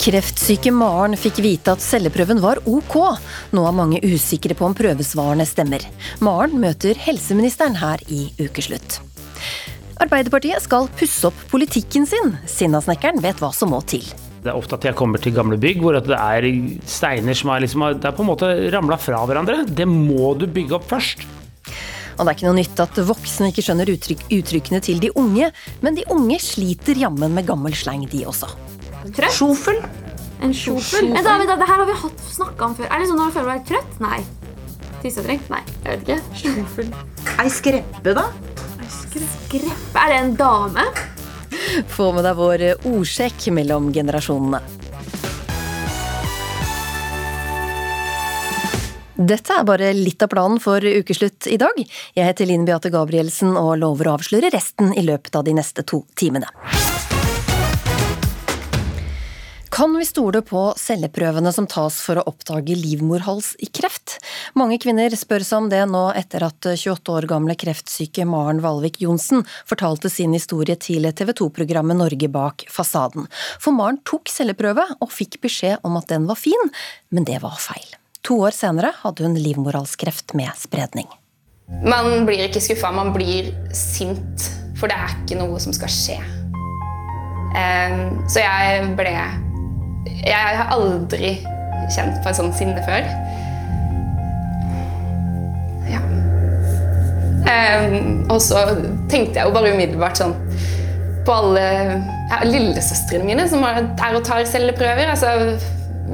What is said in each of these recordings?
Kreftsyke Maren fikk vite at celleprøven var ok. Nå er mange usikre på om prøvesvarene stemmer. Maren møter helseministeren her i ukeslutt. Arbeiderpartiet skal pusse opp politikken sin. Sinnasnekkeren vet hva som må til. Det er ofte at jeg kommer til gamle bygg hvor det er steiner som er, liksom, det er på en måte ramla fra hverandre. Det må du bygge opp først. Og det er ikke noe nytt at voksne ikke skjønner uttrykk, uttrykkene til de unge, men de unge sliter jammen med gammel sleng, de også. Trøtt? Sjofel. En sjofel? Vent da, da, det her har vi hatt snakka om før. Er det sånn når du føler deg trøtt? Nei. Tissetrengt? Nei. Jeg vet ikke. Sjofel. Ei skreppe, da? Skreppe? Er det en dame? Få med deg vår ordsjekk mellom generasjonene. Dette er bare litt av planen for ukeslutt i dag. Jeg heter Line Beate Gabrielsen og lover å avsløre resten i løpet av de neste to timene. Kan vi stole på celleprøvene som tas for å oppdage livmorhals i kreft? Mange kvinner spør seg om det nå etter at 28 år gamle kreftsyke Maren Valvik Johnsen fortalte sin historie til TV 2-programmet Norge bak fasaden. For Maren tok celleprøve og fikk beskjed om at den var fin, men det var feil. To år senere hadde hun livmorhalskreft med spredning. Man blir ikke skuffa, man blir sint. For det er ikke noe som skal skje. Um, så jeg ble Jeg har aldri kjent på et sånt sinne før. Ja. Um, og så tenkte jeg jo bare umiddelbart sånn på alle ja, lillesøstrene mine som er og tar celleprøver. Altså,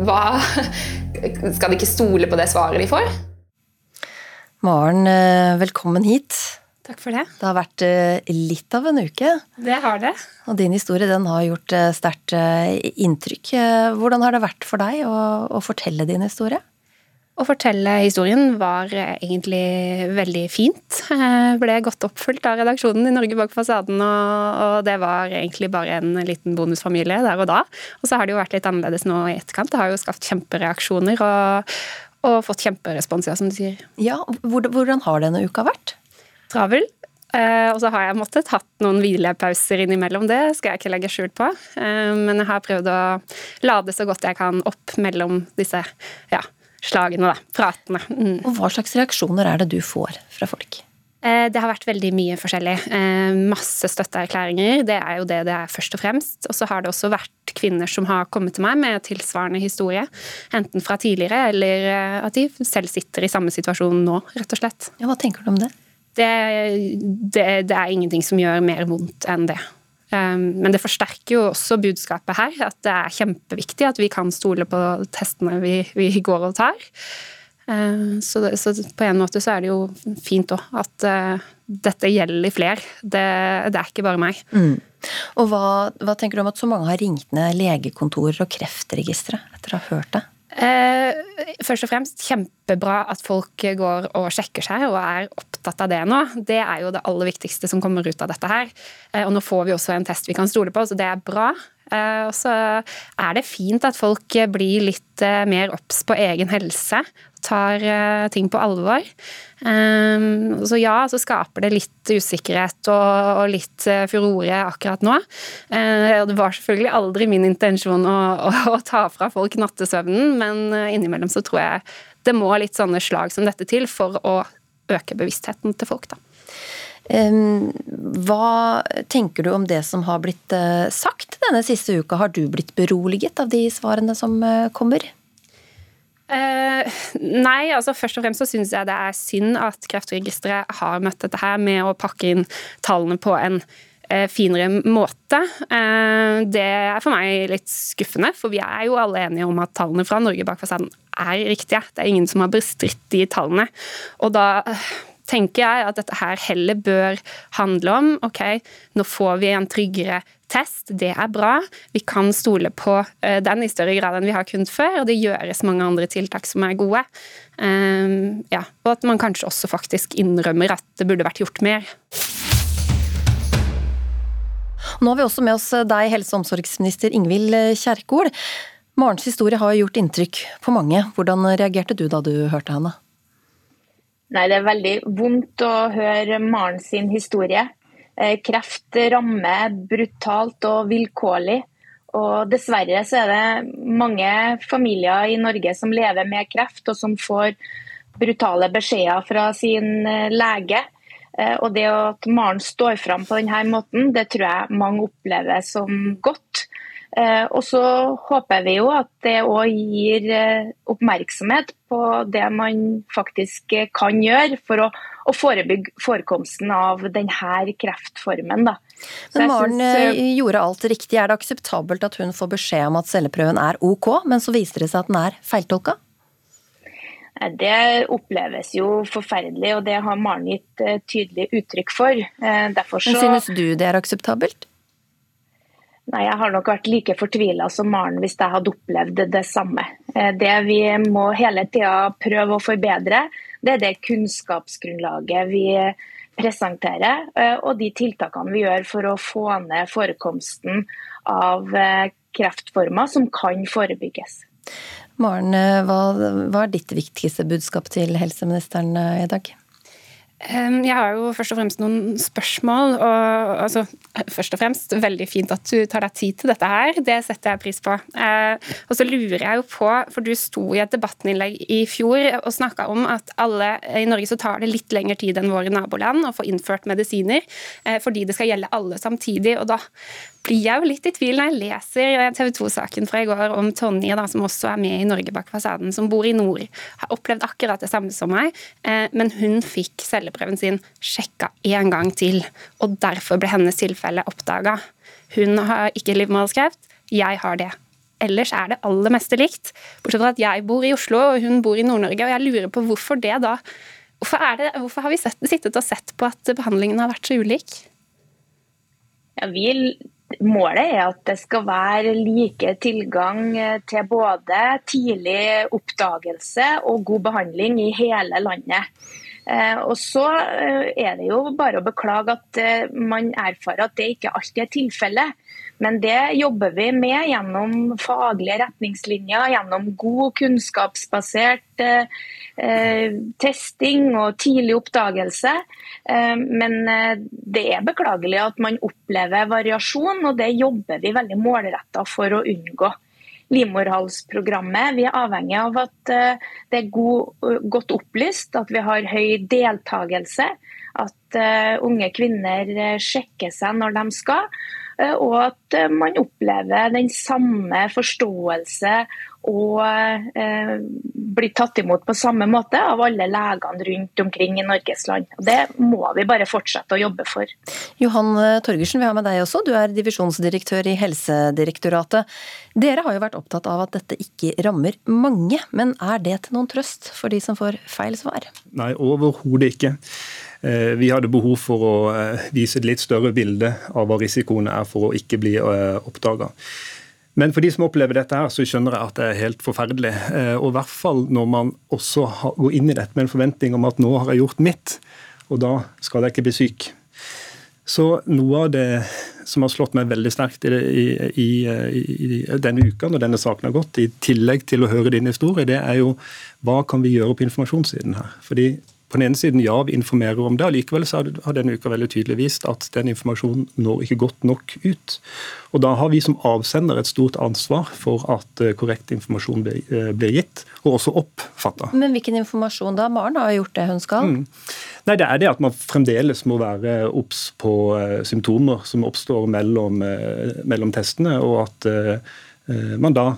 hva Skal de ikke stole på det svaret de får? Maren, eh, velkommen hit. Takk for det. Det har vært eh, litt av en uke. Det har det. Og din historie den har gjort eh, sterkt inntrykk. Hvordan har det vært for deg å, å, fortelle din historie? Å fortelle historien var egentlig veldig fint. Jeg ble godt oppfulgt av redaksjonen i Norge bak fasaden, og, og, det var egentlig bare en liten bonusfamilie der og da. Og så har det jo vært litt annerledes nå i etterkant. Det har jo skapt kjempereaksjoner og, og fått kjemperespons, ja, som du sier. Ja, Hvordan har denne uka vært? Travel. Uh, og så har jeg måttet hatt noen hvilepauser innimellom det, skal jeg ikke legge skjul på. Uh, men jeg har prøvd å lade så godt jeg kan opp mellom disse ja, slagene, da. Pratene. Mm. Og hva slags reaksjoner er det du får fra folk? Uh, det har vært veldig mye forskjellig. Masse støtteerklæringer. Det er jo det det er først og fremst. Og så har det også vært kvinner som har kommet til meg med tilsvarende historie. Enten fra tidligere, eller at de selv sitter i samme situasjon nå, rett og slett. Ja, Hva tenker du om det? Det, det, det, er ingenting som gjør mer vondt enn det. Um, men det forsterker jo også budskapet her, at det er kjempeviktig at vi kan stole på testene vi, vi går og tar. Uh, så, så, på en måte så er det jo fint òg at uh, dette gjelder flere. Det, det, er ikke bare meg. Mm. Og hva, hva, tenker du om at så mange har ringt ned legekontorer og Kreftregisteret etter å ha hørt det? Eh, først og fremst kjempebra at folk går og sjekker seg og er opptatt av det nå. Det er jo det aller viktigste som kommer ut av dette her. Eh, og nå får vi også en test vi kan stole på, så det er bra. Eh, og så er det fint at folk blir litt mer obs på egen helse. Tar eh, ting på alvor. Um, så ja, så skaper det litt usikkerhet og, litt uh, furore akkurat nå. Uh, det var selvfølgelig aldri min intensjon å, ta fra folk nattesøvnen, men innimellom så tror jeg det må litt sånne slag som dette til for å øke bevisstheten til folk, da. Um, hva tenker du om det som har blitt sagt denne siste uka? Har du blitt beroliget av de svarene som kommer? Uh, nei, altså først og fremst så syns jeg det er synd at Kreftregisteret har møtt dette her med å pakke inn tallene på en uh, finere måte. Uh, det er for meg litt skuffende, for vi er jo alle enige om at tallene fra Norge bak fasaden er riktige. Det er ingen som har bestridt de tallene. Og da tenker jeg at dette her heller bør handle om ok, nå får vi en tryggere test, det er bra. Vi kan stole på eh, den i større grad enn vi har kunnet før, og det gjøres mange andre tiltak som er gode. Um, ja, og at man kanskje også faktisk innrømmer at det burde vært gjort mer. Nå har vi også med oss deg, helse- og omsorgsminister Ingvild Kjerkol. Marens historie har gjort inntrykk på mange. Hvordan reagerte du da du hørte henne? Nei, Det er veldig vondt å høre Maren sin historie. Eh, kreft rammer brutalt og vilkårlig. Og dessverre så er det mange familier i Norge som lever med kreft, og som får brutale beskjeder fra sin eh, lege. Eh, og det at Maren står fram på denne måten, det tror jeg mange opplever som godt. Og så håper vi jo at det òg gir oppmerksomhet på det man faktisk kan gjøre for å å forebygge forekomsten av denne kreftformen. Da. Men Maren synes, eh, gjorde alt riktig. Er det akseptabelt at hun får beskjed om at celleprøven er OK, men så viser det seg at den er feiltolka? Det oppleves jo forferdelig, og det har Maren gitt eh, tydelig uttrykk for. Eh, derfor så... Men Synes du det er akseptabelt? Nei, Jeg har nok vært like fortvila som Maren hvis jeg hadde opplevd det samme. Det vi må hele tida prøve å forbedre, det er det kunnskapsgrunnlaget vi presenterer, eh, og de tiltakene vi gjør for å få ned forekomsten av eh, kreftformer som kan forebygges. Maren, eh, hva, hva er ditt viktigste budskap til helseministeren i dag? Jeg har jo først og fremst noen spørsmål. og altså, Først og fremst veldig fint at du tar deg tid til dette her. Det setter jeg pris på. Eh, og så lurer jeg jo på, for du sto i et debattinnlegg i fjor og snakka om at alle i Norge så tar det litt lengre tid enn våre naboland å få innført medisiner, eh, fordi det skal gjelde alle samtidig. og da blir jeg jo litt i tvil når jeg leser TV 2-saken fra i går om Tonje, da, som også er med i Norge bak fasaden, som bor i nord. Har opplevd akkurat det samme som meg, eh, men hun fikk celleprøven sin sjekka en gang til. Og derfor ble hennes tilfelle oppdaga. Hun har ikke livmorhalskreft, jeg har det. Ellers er det aller meste likt, bortsett fra at jeg bor i Oslo og hun bor i Nord-Norge. Og jeg lurer på hvorfor det da Hvorfor, det, hvorfor har vi sett, sittet og sett på at behandlingen har vært så ulik? Ja, vi Målet er at det skal være like tilgang til både tidlig oppdagelse og god behandling i hele landet. Eh, og så eh, er det jo bare å beklage at eh, man erfarer at det ikke alltid er tilfellet. Men det jobber vi med gjennom faglige retningslinjer, gjennom god kunnskapsbasert eh, testing og tidlig oppdagelse. Eh, men det er beklagelig at man opplever variasjon, og det jobber vi veldig målretta for å unngå livmorhalsprogrammet. Vi er avhengig av at eh, det er god, eh, godt opplyst, at vi har høy deltakelse. At eh, unge kvinner sjekker seg når de skal. Og at man opplever den samme forståelse og eh, blir tatt imot på samme måte av alle legene rundt omkring i Norges land. Og det må vi bare fortsette å jobbe for. Johan Torgersen, vi har med deg også. Du er divisjonsdirektør i Helsedirektoratet. Dere har jo vært opptatt av at dette ikke rammer mange, men er det til noen trøst for de som får feil svar? Nei, overhodet ikke. Eh, vi hadde behov for å eh, vise et litt større bilde av hva risikoene er for å ikke bli eh, oppdaga. Men for de som opplever dette, her, så skjønner jeg at det er helt forferdelig. Eh, og i hvert fall når man også går inn i dette med en forventning om at nå har jeg gjort mitt, og da skal jeg ikke bli syk. Så noe av det som har slått meg veldig sterkt i, i, i, i, denne uka, når denne saken har gått, i tillegg til å høre din historie, det er jo hva kan vi gjøre på informasjonssiden her. Fordi på den ene siden, ja, vi informerer om det. Allikevel så har denne uka veldig tydelig vist at den informasjonen når ikke godt nok ut. Og Da har vi som avsender et stort ansvar for at eh, korrekt informasjon blir, eh, gitt, og også oppfatta. Men hvilken informasjon da? Maren har gjort det hun skal? Mm. Nei, Det er det at man fremdeles må være obs på uh, symptomer som oppstår mellom, mellom testene, og at man da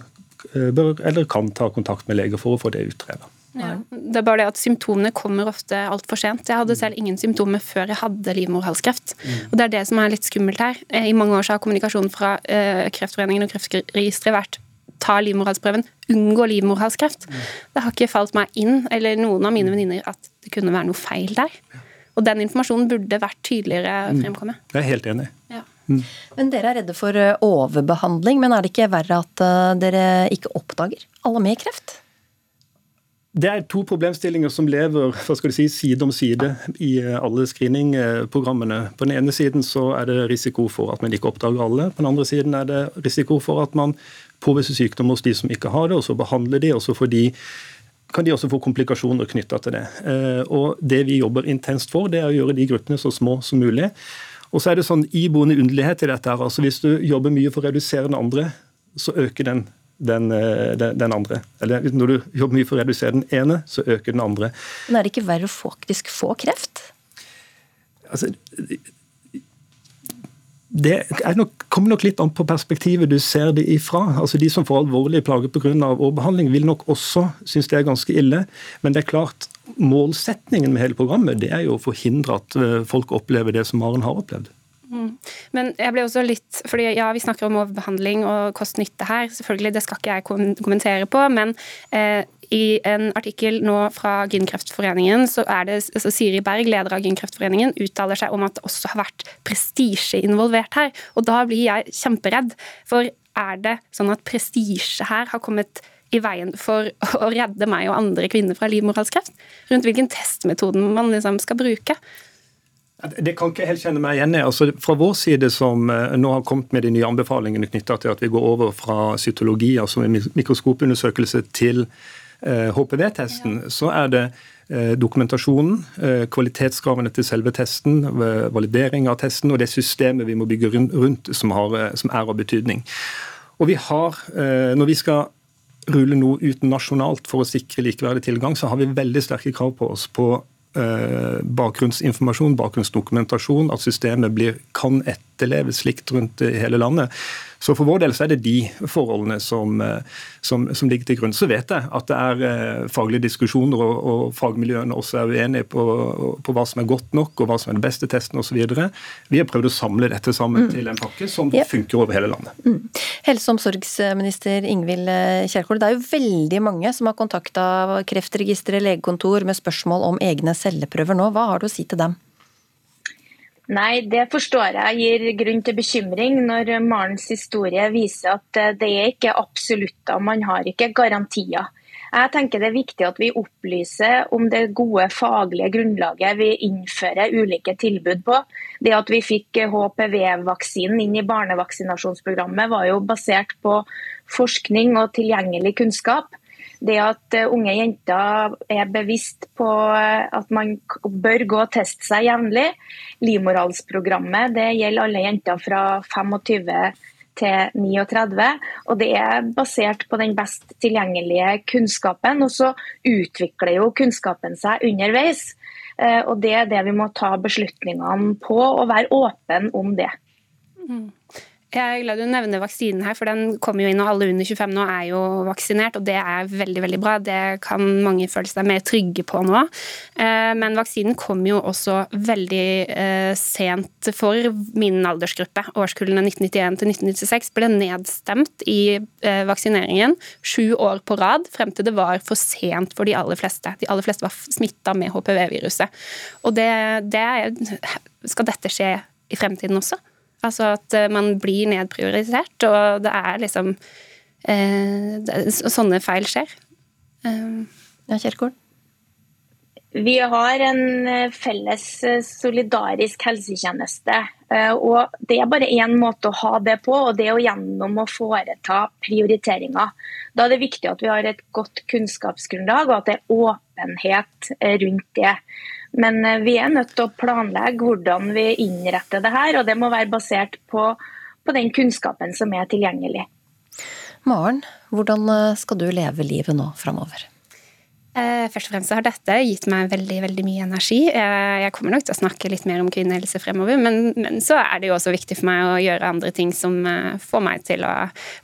bør eller kan ta kontakt med leger for å få det utredet. Ja. Det er bare det at Symptomene kommer ofte altfor sent. Jeg hadde selv ingen symptomer før jeg hadde livmorhalskreft. Mm. Og Det er det som er litt skummelt her. I mange år så har kommunikasjonen fra uh, Kreftforeningen og Kreftregisteret vært ta livmorhalsprøven, unngå livmorhalskreft. Mm. Det har ikke falt meg inn, eller noen av mine venninner, at det kunne være noe feil der. Og den informasjonen burde vært tydeligere Mm. fremkomme. Jeg er helt enig. Ja. Men dere er redde for eh, overbehandling, men er det ikke verre at eh, dere ikke oppdager alle med kreft? Det er to problemstillinger som lever hva skal du si, side om side i eh, alle screeningprogrammene. På den ene siden så er det risiko for at man ikke oppdager alle. På den andre siden er det risiko for at man påviser sykdom hos de som ikke har det, og så behandler de, og så får de kan de også få komplikasjoner knytta til det. Eh, Og Det vi jobber intenst for, det er å gjøre de gruppene så små som mulig. Og så er det sånn iboende underlighet i dette. her, altså Hvis du jobber mye for å redusere den andre, så øker den, den, eh, den, den andre. Eller når du jobber mye for å redusere den ene, så øker den andre. Men er det ikke verre å faktisk få kreft? Altså, det nok, kommer nok litt an på perspektivet du ser det ifra. Altså De som får alvorlige plager pga. overbehandling, vil nok også synes det er ganske ille. Men det er klart, målsetningen med hele programmet det er jo å forhindre at eh, folk opplever det som Maren har opplevd. Men jeg ble også litt fordi ja, vi snakker om overbehandling og kost-nytte her. Selvfølgelig, det skal ikke jeg kommentere på. Men eh, i en artikkel nå fra Gynkreftforeningen, så er det altså Siri Berg, leder av Gynkreftforeningen, uttaler seg om at det også har vært prestisje involvert her. Og da blir jeg kjemperedd. For er det sånn at prestisje her har kommet i veien for å redde meg og andre kvinner fra livmorhalskreft? Rundt hvilken testmetoden man liksom skal bruke? Det kan ikke helt kjenne meg igjen i. Altså, fra vår side, som eh, nå har kommet med de nye anbefalingene knytta til at vi går over fra cytologi, altså mikroskopundersøkelse, til eh, HPV-testen, så er det eh, dokumentasjonen, eh, kvalitetskravene til selve testen, validering av testen og det systemet vi må bygge rundt, som, har, som er av betydning. Og vi har, Når vi skal rulle noe ut nasjonalt for å sikre likeverdig tilgang, så har vi veldig sterke krav på oss på bakgrunnsinformasjon, bakgrunnsdokumentasjon, at systemet blir, kan etterleves slikt rundt i hele landet. Så For vår del så er det de forholdene som, eh, som, som ligger til grunn. Så vet jeg at det er eh, faglige diskusjoner, og, og fagmiljøene også er uenige på, på hva som er godt nok, og hva som er den beste testen osv. Vi har prøvd å samle dette sammen til en pakke som Ja. funker over hele landet. Helse- og omsorgsminister Ingvild Kjerkol, det er jo veldig mange som har kontakta Kreftregisteret, legekontor med spørsmål om egne celleprøver nå. Hva har du å si til dem? Nei, det forstår jeg gir grunn til bekymring når Marens historie viser at eh, det er ikke absolutter, man har ikke garantier. Jeg tenker Det er viktig at vi opplyser om det gode faglige grunnlaget vi innfører ulike tilbud på. Det at vi fikk HPV-vaksinen inn i barnevaksinasjonsprogrammet var jo basert på forskning og tilgjengelig kunnskap. Det at eh, unge jenter er bevisst på eh, at man bør gå og teste seg jevnlig. Livmorhalsprogrammet det gjelder alle jenter fra 25 til 39, og det er basert på den best tilgjengelige kunnskapen. Og så utvikler jo kunnskapen seg underveis, eh, og det er det vi må ta beslutningene på, og være åpen om det. Jeg er glad du nevner vaksinen her, for den kommer jo inn, og alle under 25 nå er jo vaksinert, og det er veldig veldig bra. Det kan mange føle seg mer trygge på nå. Eh, Men vaksinen kom jo også veldig eh, sent for min aldersgruppe. Årskullene 1991 til 1996 ble nedstemt i eh, vaksineringen sju år på rad, frem til det var for sent for de aller fleste. De aller fleste var smitta med HPV-viruset. Og det, det Skal dette skje i fremtiden også? Altså at eh, man blir nedprioritert, og det er liksom eh, Sånne feil skjer. Eh, Ja, Kjerkol? Vi har en eh, felles eh, solidarisk helsetjeneste. og Det er bare én måte å ha det på, og det er gjennom å foreta prioriteringer. Da er det viktig at vi har et godt kunnskapsgrunnlag, og at det er åpenhet rundt det. Men eh, vi er nødt til å planlegge hvordan vi innretter det her, og det må være basert på, på den kunnskapen som er tilgjengelig. Maren, hvordan eh, skal du leve livet nå framover? Eh, Først og fremst har dette gitt meg veldig veldig mye energi. Eh, Jeg kommer nok til å snakke litt mer om kvinnehelse fremover, men, men så er det jo også viktig for meg å gjøre andre ting som eh, får meg til å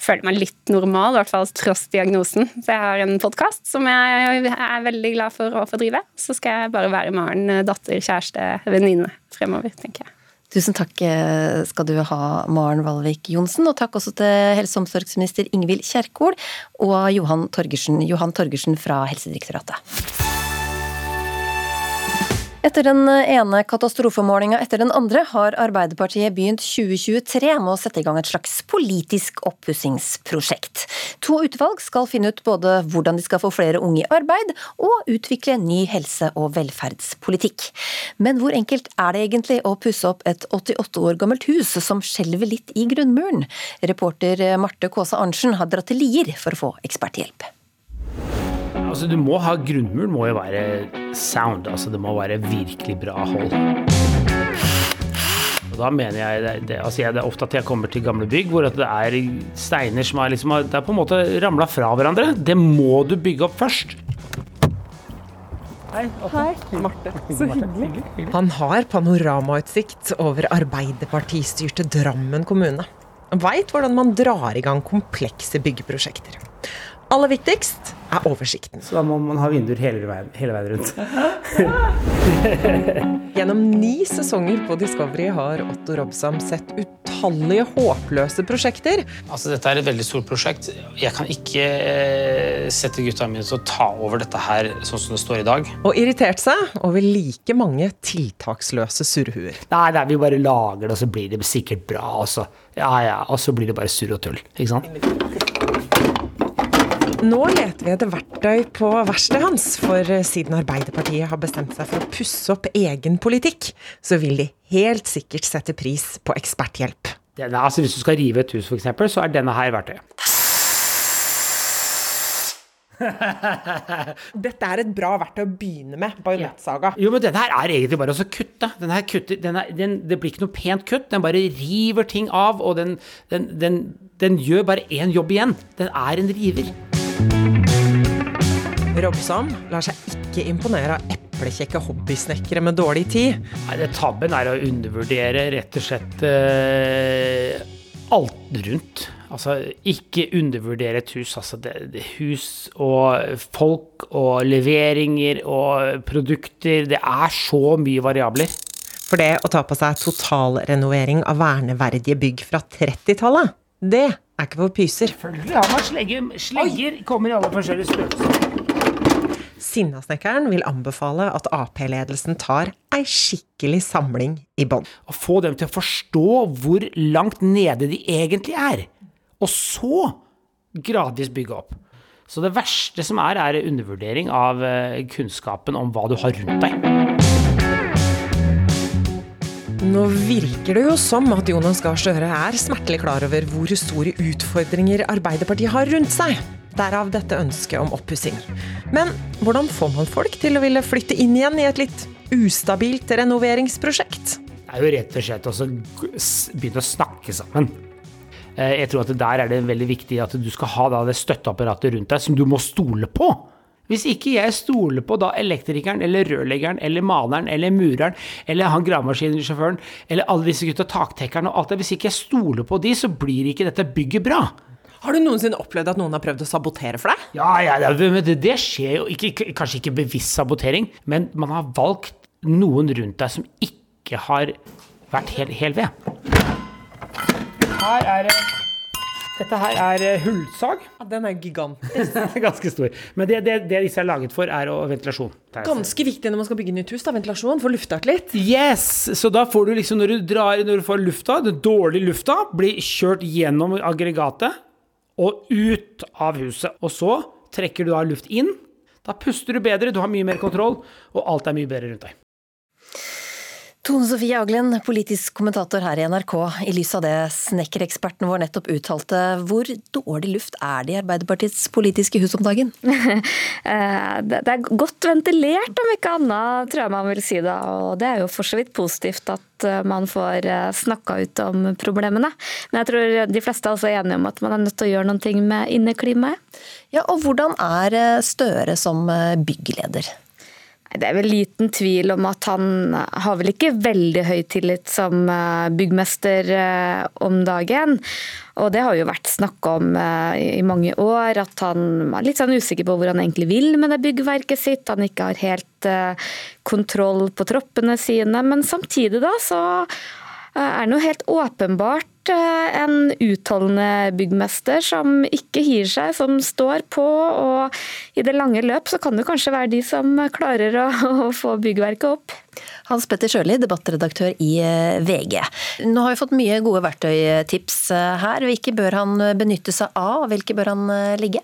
føle meg litt normal, i hvert fall tross diagnosen. Så jeg har en podkast som jeg er veldig glad for å få drive. Så skal jeg bare være Maren, datter, kjæreste, venninne fremover, tenker jeg. Tusen takk eh, skal du ha, Maren Valvik Johnsen, og takk også til helse- og omsorgsminister Ingvild Kjerkol og Johan Torgersen, Johan Torgersen fra Helsedirektoratet. Etter den ene katastrofemålinga etter den andre har Arbeiderpartiet begynt 2023 med å sette i gang et slags politisk oppussingsprosjekt. To utvalg skal finne ut både hvordan de skal få flere unge i arbeid, og utvikle ny helse- og velferdspolitikk. Men hvor enkelt er det egentlig å pusse opp et 88 år gammelt hus som skjelver litt i grunnmuren? Reporter Marte Kaasa Arntzen har dratt til Lier for å få eksperthjelp. Altså, du må ha Grunnmuren må jo være sound. Altså, det må være virkelig bra hold. Og da mener jeg det, det, altså jeg, det er ofte at jeg kommer til gamle bygg hvor det er steiner som er liksom, det er på en måte ramla fra hverandre. Det må du bygge opp først. Hei, Marte. Så hyggelig. Han har panoramautsikt over Arbeiderpartistyrte Drammen kommune. Veit hvordan man drar i gang komplekse byggeprosjekter. Aller viktigst er oversikten. Så da må man ha vinduer hele veien, hele veien rundt. Gjennom ni sesonger på Discovery har Otto Robsam sett utallige håpløse prosjekter. Altså, dette er et veldig stort prosjekt. Jeg kan ikke eh, sette gutta mine til å ta over dette her sånn som det står i dag. Og irritert seg over like mange tiltaksløse surrhuer. Nei, nei, vi bare lager det, og så blir det sikkert bra. Og så, ja, ja, og så blir det bare surr og tull. Ikke sant? Nå leter vi etter verktøy på verkstedet hans, for siden Arbeiderpartiet har bestemt seg for å pusse opp egen politikk, så vil de helt sikkert sette pris på eksperthjelp. Denne, altså hvis du skal rive et hus, f.eks., så er denne her verktøyet. Dette er et bra verktøy å begynne med. Bajonettsaga. Jo, men denne her er egentlig bare å kutte. Den her kutter, den er, den, det blir ikke noe pent kutt. Den bare river ting av, og den, den gjør bare én jobb igjen. Den er en river. Robsam lar seg ikke imponere av eplekjekke hobbysnekkere med dårlig tid. Nei, det Tabben er å undervurdere rett og slett eh, alt rundt. Altså, ikke undervurdere et hus. Altså, det, det hus og folk og leveringer og produkter. Det er så mye variabler. For det å ta på seg totalrenovering av verneverdige bygg fra 30-tallet, det er ikke for pyser. Selvfølgelig har man slegger. Slegger kommer i alle forskjellige størrelser. Sinnasnekkeren vil anbefale at Ap-ledelsen tar ei skikkelig samling i bånn. Å få dem til å forstå hvor langt nede de egentlig er. Og så gradvis bygge opp. Så det verste som er, er undervurdering av eh, kunnskapen om hva du har rundt deg. Nå virker det jo som at Jonas Gahr Støre er smertelig klar over hvor store utfordringer Arbeiderpartiet har rundt seg. Derav dette ønsket om oppussing. Men hvordan får man folk til å ville flytte inn igjen i et litt ustabilt renoveringsprosjekt? Det er jo rett og slett å begynne å snakke sammen. Eh, jeg tror at Der er det veldig viktig at du skal ha det støtteapparatet rundt deg som du må stole på. Hvis ikke jeg stoler på da elektrikeren eller rørleggeren eller maleren eller mureren eller han gravemaskinsjåføren eller alle disse gutta taktekkerne og alt det, hvis ikke jeg stoler på de, så blir ikke dette bygget bra. Har du noensinne opplevd at noen har prøvd å sabotere for deg? Ja, ja det, det, skjer jo. Ikke, kanskje ikke bevisst sabotering, men man har valgt noen rundt deg som ikke har vært helt hel ved. Her er det dette her er eh, hullsag. Ja, den er gigantisk. Ganske stor. Men det, det, det, disse er laget for, er ventilasjon. Ganske viktig når man skal bygge nytt hus. da, Ventilasjon. Få lufta litt. Yes! Så da får du liksom, når du drar, når du får lufta, den dårlige lufta, blir kjørt gjennom aggregatet og ut av huset. Og så trekker du da luft inn. Da puster du bedre, du har mye mer kontroll, og alt er mye bedre rundt deg. Tone Sofie Aglen, politisk kommentator her i NRK. I lys av det snekkereksperten vår nettopp uttalte, hvor dårlig luft er det i Arbeiderpartiets politiske hus om dagen? Eh, det er godt ventilert, om ikke annet, tror jeg man vil si det. Og det er jo for så vidt positivt at eh, man får eh, snakka ut om problemene. Men jeg tror de fleste er også enige om at man er nødt til å gjøre noe med inneklimaet. Ja, og hvordan er Støre som byggleder? Det er vel liten tvil om at han har vel ikke veldig høy tillit som eh, byggmester eh, om dagen. Og det har jo vært snakk om eh, i mange år, at han er litt sånn usikker på hvor han egentlig vil med det byggverket sitt. Han ikke har helt kontroll på troppene sine. Men samtidig da så er noe helt åpenbart en utholdende byggmester som ikke gir seg, som står på. Og i det lange løp så kan det kanskje være de som klarer å, å få byggverket opp. Hans Petter Sjøli, debattredaktør i VG. Nå har vi fått mye gode verktøytips her. Hvilke bør han benytte seg av, hvilke bør han ligge?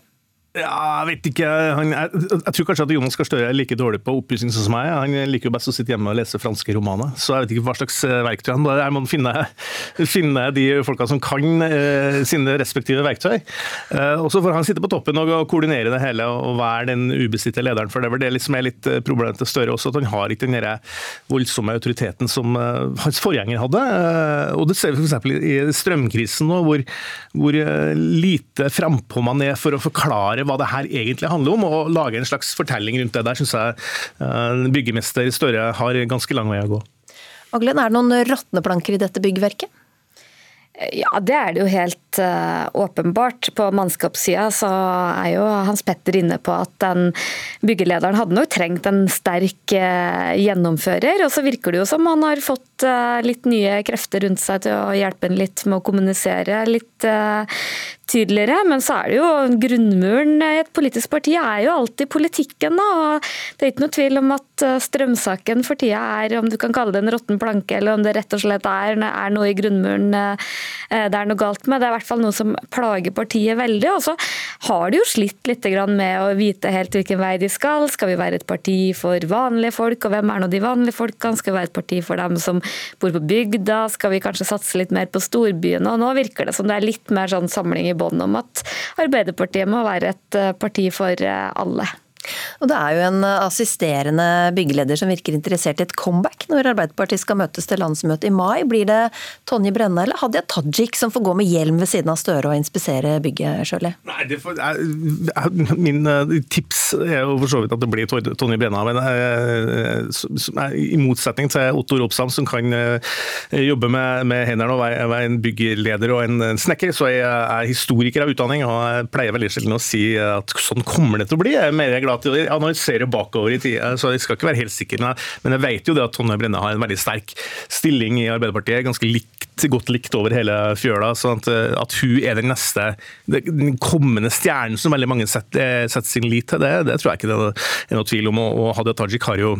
Ja, jeg vet ikke. Han, jeg, jeg, tror kanskje at Jonas Gahr Støre er like dårlig på oppussing som meg. Han liker jo best å sitte hjemme og lese franske romaner. Så jeg vet ikke hva slags eh, verktøy han har. Jeg må finne, finne de folka som kan eh, sine respektive verktøy. Eh, og så får han sitte på toppen og, og koordinere det hele og være den ubestridte lederen. For det vel det som er litt eh, problemet til Støre også, at han har ikke den voldsomme autoriteten som eh, hans forgjenger hadde. Uh, og det ser vi f.eks. i strømkrisen nå, hvor, hvor lite frampå man er for å forklare forklare hva det her egentlig handler om, og lage en slags fortelling rundt det. Der syns jeg uh, byggemester Støre har ganske lang vei å gå. Aglen, er det noen råtneplanker i dette byggverket? Ja, det er det jo helt uh, åpenbart. På mannskapssida så er jo Hans Petter inne på at den byggelederen hadde nok trengt en sterk uh, gjennomfører. Og så virker det jo som han har fått uh, litt nye krefter rundt seg til å hjelpe en litt med å kommunisere litt tydeligere. Men så er det jo grunnmuren i et politisk parti er jo alltid politikken. Da. og Det er ikke noe tvil om at eh, strømsaken for tida er, om du kan kalle det en råtten planke, eller om det rett og slett er, er noe i grunnmuren eh, det er noe galt med. Det er i hvert fall noe som plager partiet veldig. Og så har de jo slitt litt med å vite helt hvilken vei de skal. Skal vi være et parti for vanlige folk, og hvem er nå de vanlige folkene? Skal vi være et parti for dem som bor på bygda? Skal vi kanskje satse litt mer på storbyene? Og nå virker det som det er litt mer sånn samling i bånd om at Arbeiderpartiet må være et eh, parti for eh, alle. Og Det er jo en assisterende byggeleder som virker interessert i et comeback når Arbeiderpartiet skal møtes til landsmøte i mai. Blir det Tonje Brenna eller Hadia Tajik som får gå med hjelm ved siden av Støre og inspisere bygget, Sjøli? Jeg, Min uh, tips er jo for så vidt at det blir Tonje Brenna. Men i motsetning til Otto Ropsam, som kan jobbe med, med hendene og være, være, en byggeleder og en snekker, så er jeg historiker av utdanning. og Jeg pleier veldig sjelden å si at sånn kommer det til å bli. Jeg er mer glad å analysere bakover i tida, så jeg skal ikke være helt sikker. Men jeg vet jo det at Tonje Brenna har en veldig sterk stilling i Arbeiderpartiet. ganske likt, godt likt over hele fjøla. så at, at, hun er den neste, den kommende stjernen som veldig mange setter, setter sin lit til, det, det, tror jeg ikke det er noe tvil om. Og Hadia Tajik har jo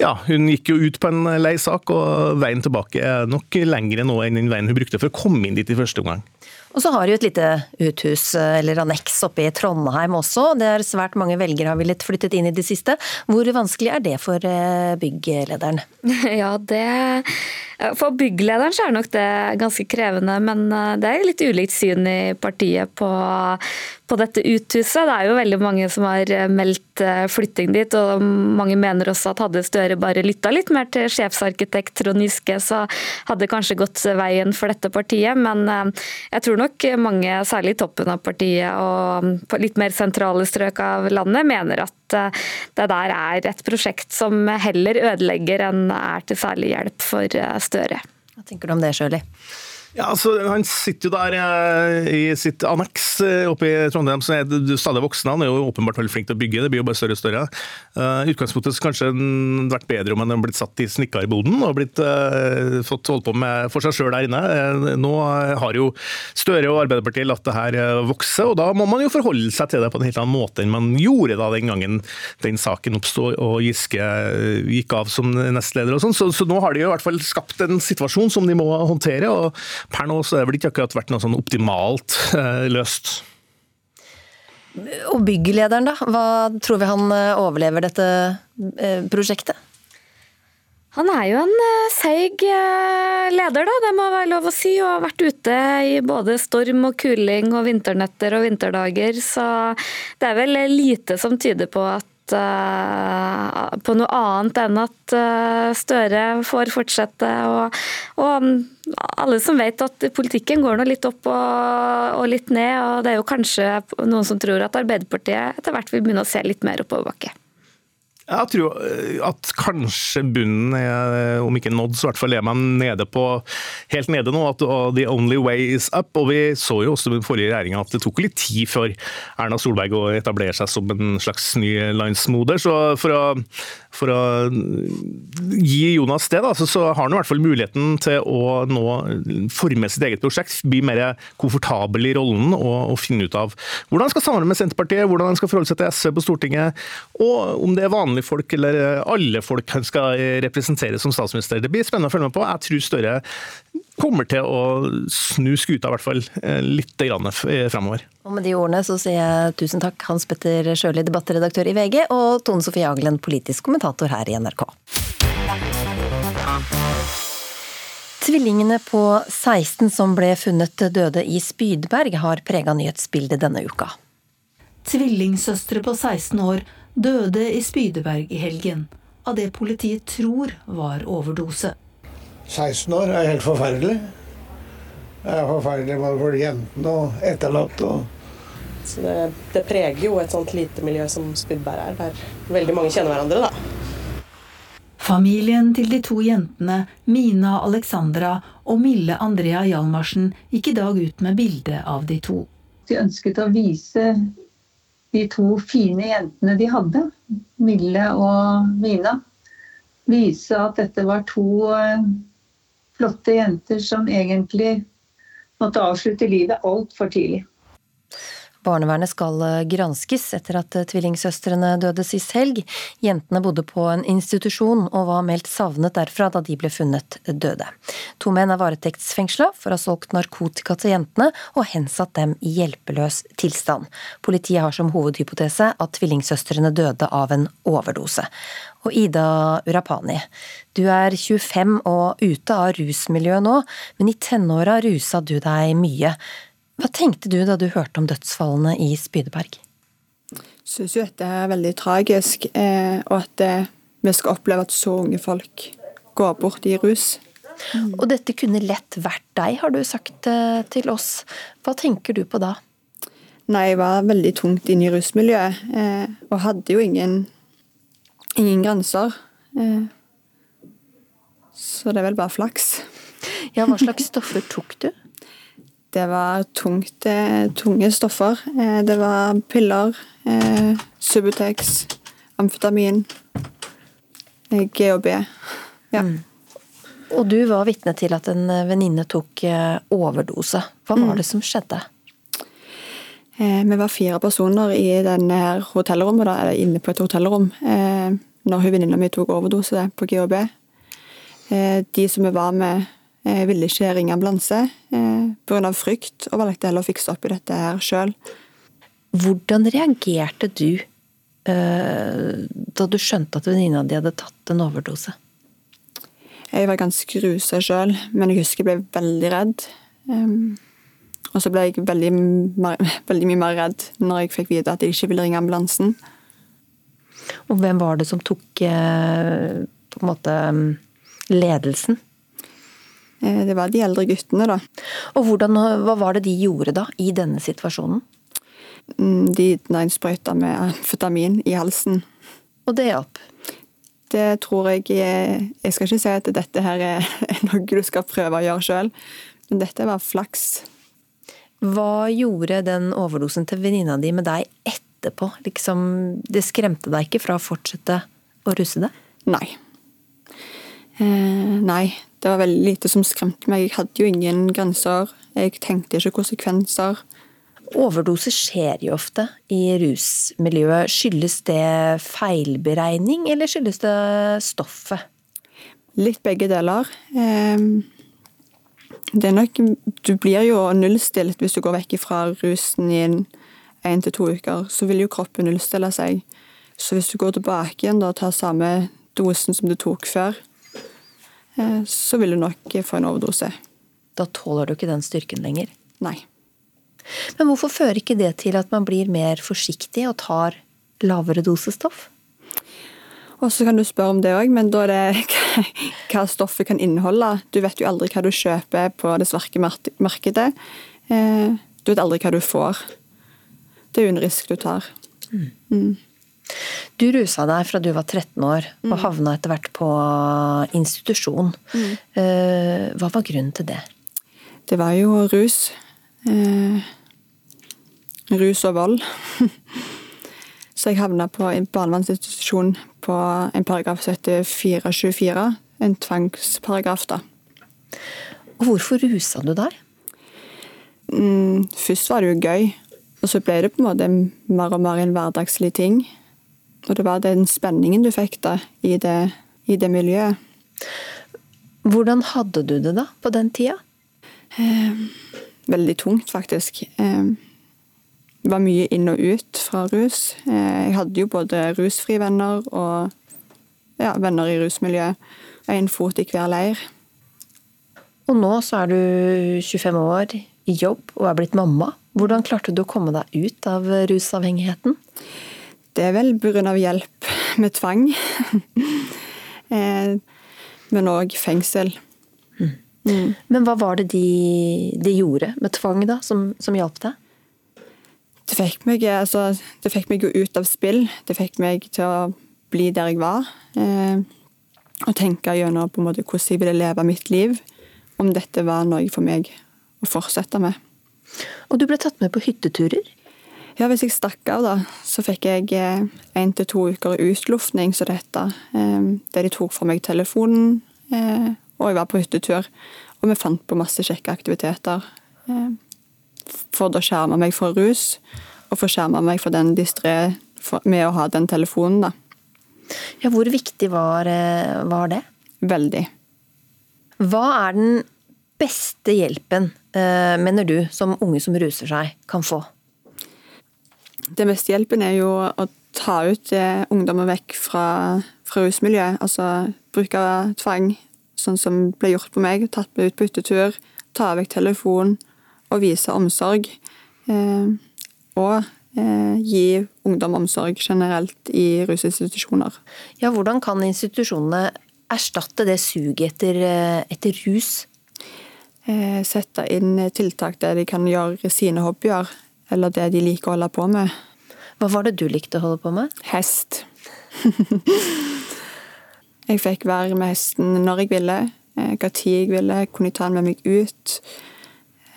ja, hun gikk jo ut på en lei sak, og veien tilbake er nok lengre nå enn den veien hun brukte for å komme inn dit i første omgang. Og så har de jo et lite uthus eller anneks oppe i Trondheim også. Det er svært mange velgere har villet flyttet inn i det siste. Hvor vanskelig er det for eh, bygglederen? Ja, det For bygglederen så er nok det ganske krevende, men eh, det er litt ulikt syn i partiet på, på dette uthuset. Det er jo veldig mange som har eh, meldt eh, flytting dit, og mange mener også at hadde Støre bare lytta litt mer til sjefsarkitekt Trond Giske, så hadde det kanskje gått veien for dette partiet. Men jeg tror nok mange, særlig toppen av partiet og litt mer sentrale strøk av landet, mener at det der er et prosjekt som heller ødelegger enn er til særlig hjelp for Støre. Hva tenker du om det, Sjøli? Ja, altså, Han sitter jo der eh, i sitt anneks eh, oppe i Trondheim, som er stadig voksen. Han er jo åpenbart veldig flink til å bygge, det blir jo bare større og større. Uh, utgangspunktet så kanskje vært bedre om han hadde blitt satt i snekkerboden og blitt, uh, fått holdt på med for seg sjøl der inne. Nå har jo Støre og Arbeiderpartiet latt det her vokse, og da må man jo forholde seg til det på en helt annen måte enn man gjorde da den gangen den saken oppsto og Giske gikk av som nestleder og sånn. Så, så, nå har de jo i hvert fall skapt en situasjon som de må håndtere. og Per nå så er det vel ikke akkurat vært noe sånn optimalt eh, løst. Og bygglederen, da? Hva tror vi han eh, overlever dette eh, prosjektet? Han er jo en seig leder, da, det må være lov å si. Og har vært ute i både storm og kuling og vinternetter og vinterdager. Så det er vel lite som tyder på at på noe annet enn at uh, Støre får fortsette. Og, og, alle som vet at politikken går nå litt opp og, og, litt ned. og Det er jo kanskje noen som tror at Arbeiderpartiet etter hvert vil begynne å se litt mer oppoverbakke. Jeg tror eh, at kanskje bunnen er, eh, om ikke nådd, så i hvert fall er man nede på helt nede nå. At the only way is up. Og vi så jo også med den forrige regjeringa at det tok litt tid før Erna Solberg å etablere seg som en slags ny landsmoder. Så for å, for å gi Jonas det, da, så, så har han i hvert fall muligheten til å nå forme sitt eget prosjekt, bli mer komfortabel i rollen og, og finne ut av hvordan han skal samarbeide med Senterpartiet, hvordan han skal forholde seg til SV på Stortinget, og om det er vanlige folk eller alle folk han skal representere som statsminister. Det blir spennende å følge med på. Jeg tror Støre kommer til å snu skuta i hvert fall eh, litt framover. Og med de ordene så sier jeg tusen takk Hans Petter Sjøli, debattredaktør i VG, og Tone Sofie Aglen, politisk kommentator her i NRK. Tvillingene på 16 som ble funnet døde i Spydberg, har prega nyhetsbildet denne uka. Tvillingsøstre på 16 år døde i Spydeberg i helgen av det politiet tror var overdose. 16 år er helt forferdelig. Det er forferdelig både for jentene og etterlatte. Så det, det, preger jo et sånt lite miljø som Spydberg er, der veldig mange kjenner hverandre, da. Familien til de to jentene, Mina Alexandra og Mille Andrea Hjalmarsen, gikk i dag ut med bilde av de to. De ønsket å vise de to fine jentene de hadde, Mille og Mina, vise at dette var to eh, flotte jenter som egentlig måtte avslutte livet altfor tidlig. Barnevernet skal eh, granskes etter at eh, tvillingsøstrene døde sist helg. Jentene bodde på en institusjon og var meldt savnet derfra da de ble funnet døde. To menn er varetektsfengsla for å ha solgt narkotika til jentene og hensatt dem i hjelpeløs tilstand. Politiet har som hovedhypotese at tvillingsøstrene døde av en overdose. Og Ida Urapani, du er 25 og ute av rusmiljøet nå, men i tenåra rusa du deg mye. Hva tenkte du da du hørte om dødsfallene i Spydeberg? Jeg syns jo dette er veldig tragisk, eh, og at eh, vi skal oppleve at så unge folk går bort i rus. Mm. Og dette kunne lett vært deg, har du sagt eh, til oss. Hva tenker du på da? Nei, jeg var veldig tungt inne i rusmiljøet, og hadde jo ingen, ingen grenser. Så det er vel bare flaks. Ja, hva slags stoffer tok du? Det var tungt, eh, tunge stoffer. Eh, det var piller, eh, Subutex, amfetamin, GHB. Ja. Mm. Og du var vitne til at en venninne tok overdose. Hva var mm. det som skjedde? Vi var fire personer i denne hotellrommet, da, eller inne på et hotellrom når hun venninna mi tok overdose på GHB. De som vi var med jeg ville ikke ringe ambulanse eh, pga. frykt, og valgte heller å fikse opp i dette her sjøl. Hvordan reagerte du eh, da du skjønte at venninna di hadde tatt en overdose? Jeg var ganske rusa sjøl, men jeg husker jeg ble veldig redd. Og så ble jeg veldig, veldig, mye mer redd når jeg fikk vite at jeg ikke ville ringe ambulansen. Og hvem var det som tok eh, på en måte ledelsen? Eh, det var de eldre guttene, da. Og hvordan, Hva var det de gjorde da, i denne situasjonen? Mm, de sprøyta med amfetamin i halsen. Og det hjalp? Det tror jeg Jeg skal ikke si at dette her er noe du skal prøve å gjøre sjøl, men dette var flaks. Hva gjorde den overdosen til venninna di med deg etterpå? Liksom, det skremte deg ikke fra å fortsette å russe det? Nei. Eh, nei, det var veldig lite som skremte meg. Jeg hadde jo ingen grenser. Jeg tenkte ikke konsekvenser. Overdose skjer jo ofte i rusmiljøet. Skyldes det feilberegning, eller skyldes det stoffet? Litt begge deler. Ehm, det er nok Du blir jo nullstilt hvis du går vekk fra rusen i én til to uker. Så vil jo kroppen nullstille seg. Så hvis du går tilbake igjen og tar samme dosen som du tok før, Eh, så vil du nok få en overdose. Da tåler du ikke den styrken lenger? Nei. Men hvorfor fører ikke det til at man blir mer forsiktig og tar lavere dosestoff? Og så kan du spørre om det òg, men da er det hva stoffet kan inneholde. Du vet jo aldri hva du kjøper på det svarte markedet. Eh, du vet aldri hva du får. Det er jo en risk du tar. Mm. Du rusa deg fra du var 13 år, og Mm. havna etter hvert på institusjon. Mm. Eh, Hva var grunnen til det? Det var jo rus. Eh, rus og vold. Så jeg havna på en barnevernsinstitusjon på en paragraf som heter 424. En tvangsparagraf, da. Og hvorfor rusa du deg? Mm, først var det jo gøy, og så ble det på en måte mer og mer en hverdagslig ting. Og det var den spenningen du fikk da, i det, i det miljøet. Hvordan hadde du det da, på den tida? Eh, veldig tungt, faktisk. Eh, det var mye inn og ut fra rus. Eh, jeg hadde jo både rusfrie venner og ja, venner i rusmiljøet. En fot i hver leir. Og nå så er du 25 år, i jobb og er blitt mamma. Hvordan klarte du å komme deg ut av rusavhengigheten? Det er vel pga. hjelp med tvang. eh, men òg fengsel. Mm. Men hva var det de, de gjorde med tvang, da, som, som hjalp deg? Det fikk, meg, altså, det fikk meg jo ut av spill. Det fikk meg til å bli der jeg var. Eh, og tenke gjennom på en måte hvordan jeg ville leve mitt liv. Om dette var noe for meg å fortsette med. Og du ble tatt med på hytteturer? Ja, hvis jeg stakk av, da, så fikk jeg én til to uker utluftning, som det heter. Eh, der de tok fra meg telefonen, eh, og jeg var på hyttetur. Og vi fant på masse kjekke aktiviteter. Eh, for å skjerme meg fra rus, og for å skjerme meg fra den distré med å ha den telefonen, da. Ja, hvor viktig var, eh, var det? Veldig. Hva er den beste hjelpen, eh, mener du, som unge som ruser seg, kan få? Den mest hjelpen er jo å ta ut eh, ungdommer vekk fra, fra rusmiljøet. Altså bruke tvang, sånn som ble gjort på meg. Tatt meg ut på hyttetur, ta vekk telefonen og vise omsorg. Eh, og eh, gi ungdom omsorg generelt i rusinstitusjoner. Ja, hvordan kan institusjonene erstatte det suget etter, eh, etter rus? Eh, sette inn tiltak der de kan gjøre sine hobbyer, eller det de liker å holde på med. Hva var det du likte å holde på med? Hest. jeg fikk være med hesten når jeg ville, eh, hva tid jeg ville, kunne jeg ta den med meg ut.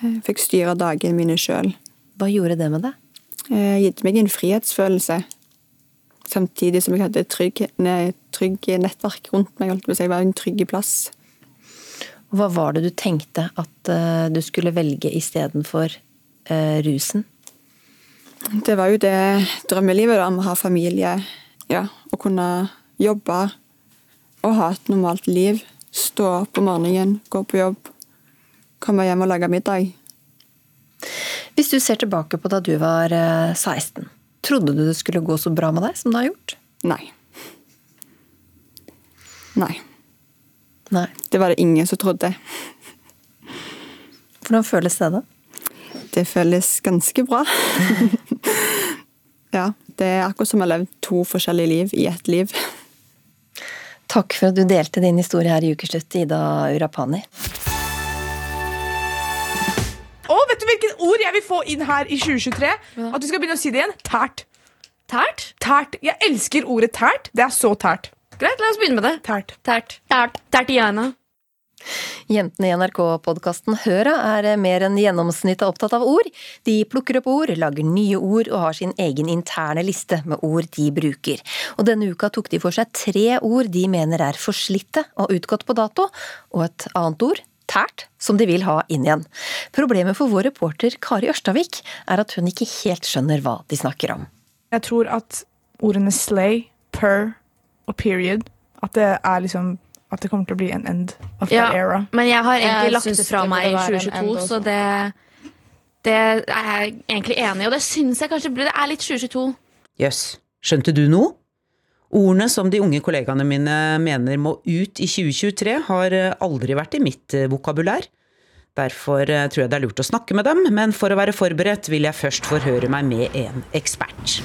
Jeg fikk styre dagene mine sjøl. Hva gjorde det med deg? Eh, gitt meg en frihetsfølelse. Samtidig som jeg hadde trygg, trygg nettverk rundt meg. Jeg var en trygg plass. Hva var det du tenkte at du skulle velge istedenfor uh, rusen? Det var jo det drømmelivet da, med å ha familie. Ja, Å kunne jobbe og ha et normalt liv. Stå opp om morgenen, gå på jobb, komme hjem og lage middag. Hvis du ser tilbake på da du var uh, 16, trodde du det skulle gå så bra med deg som det har gjort? Nei. Nei. Nei. Det var det ingen som trodde. Hvordan føles det, da? Det føles ganske bra. ja. Det er akkurat som å ha levd to forskjellige liv i ett liv. Takk for at du delte din historie her i Ukeslutt, Ida Urapani. Og vet du hvilket ord jeg vil få inn her i 2023? At du skal begynne å si det igjen. Tært. Tært? Tært. Jeg elsker ordet tært. Det er så tært. Greit, la oss begynne med det. Tært. Tært. Tært. Tærtiana. Jentene i NRK-podkasten Høra er mer enn gjennomsnittet opptatt av ord. De plukker opp ord, lager nye ord og har sin egen interne liste med ord de bruker. Og denne uka tok de for seg tre ord de mener er forslitte og utgått på dato, og et annet ord tært, som de vil ha inn igjen. Problemet for vår reporter Kari Ørstavik er at hun ikke helt skjønner hva de snakker om. Jeg tror at ordene slay, per og period At det er liksom At det kommer til å bli en end of Ja, that era. men jeg har egentlig Jeg lagt det fra det meg i burde være en 2022, så det, det er jeg egentlig enig i. Og det syns jeg kanskje blir Det er litt 2022. Jøss, skjønte du noe? Ordene som de unge kollegaene mine mener må ut i 2023, har eh, aldri vært i mitt eh, vokabulær. Derfor eh, tror jeg det er lurt å snakke med dem, men for å være forberedt vil jeg først forhøre meg med en ekspert.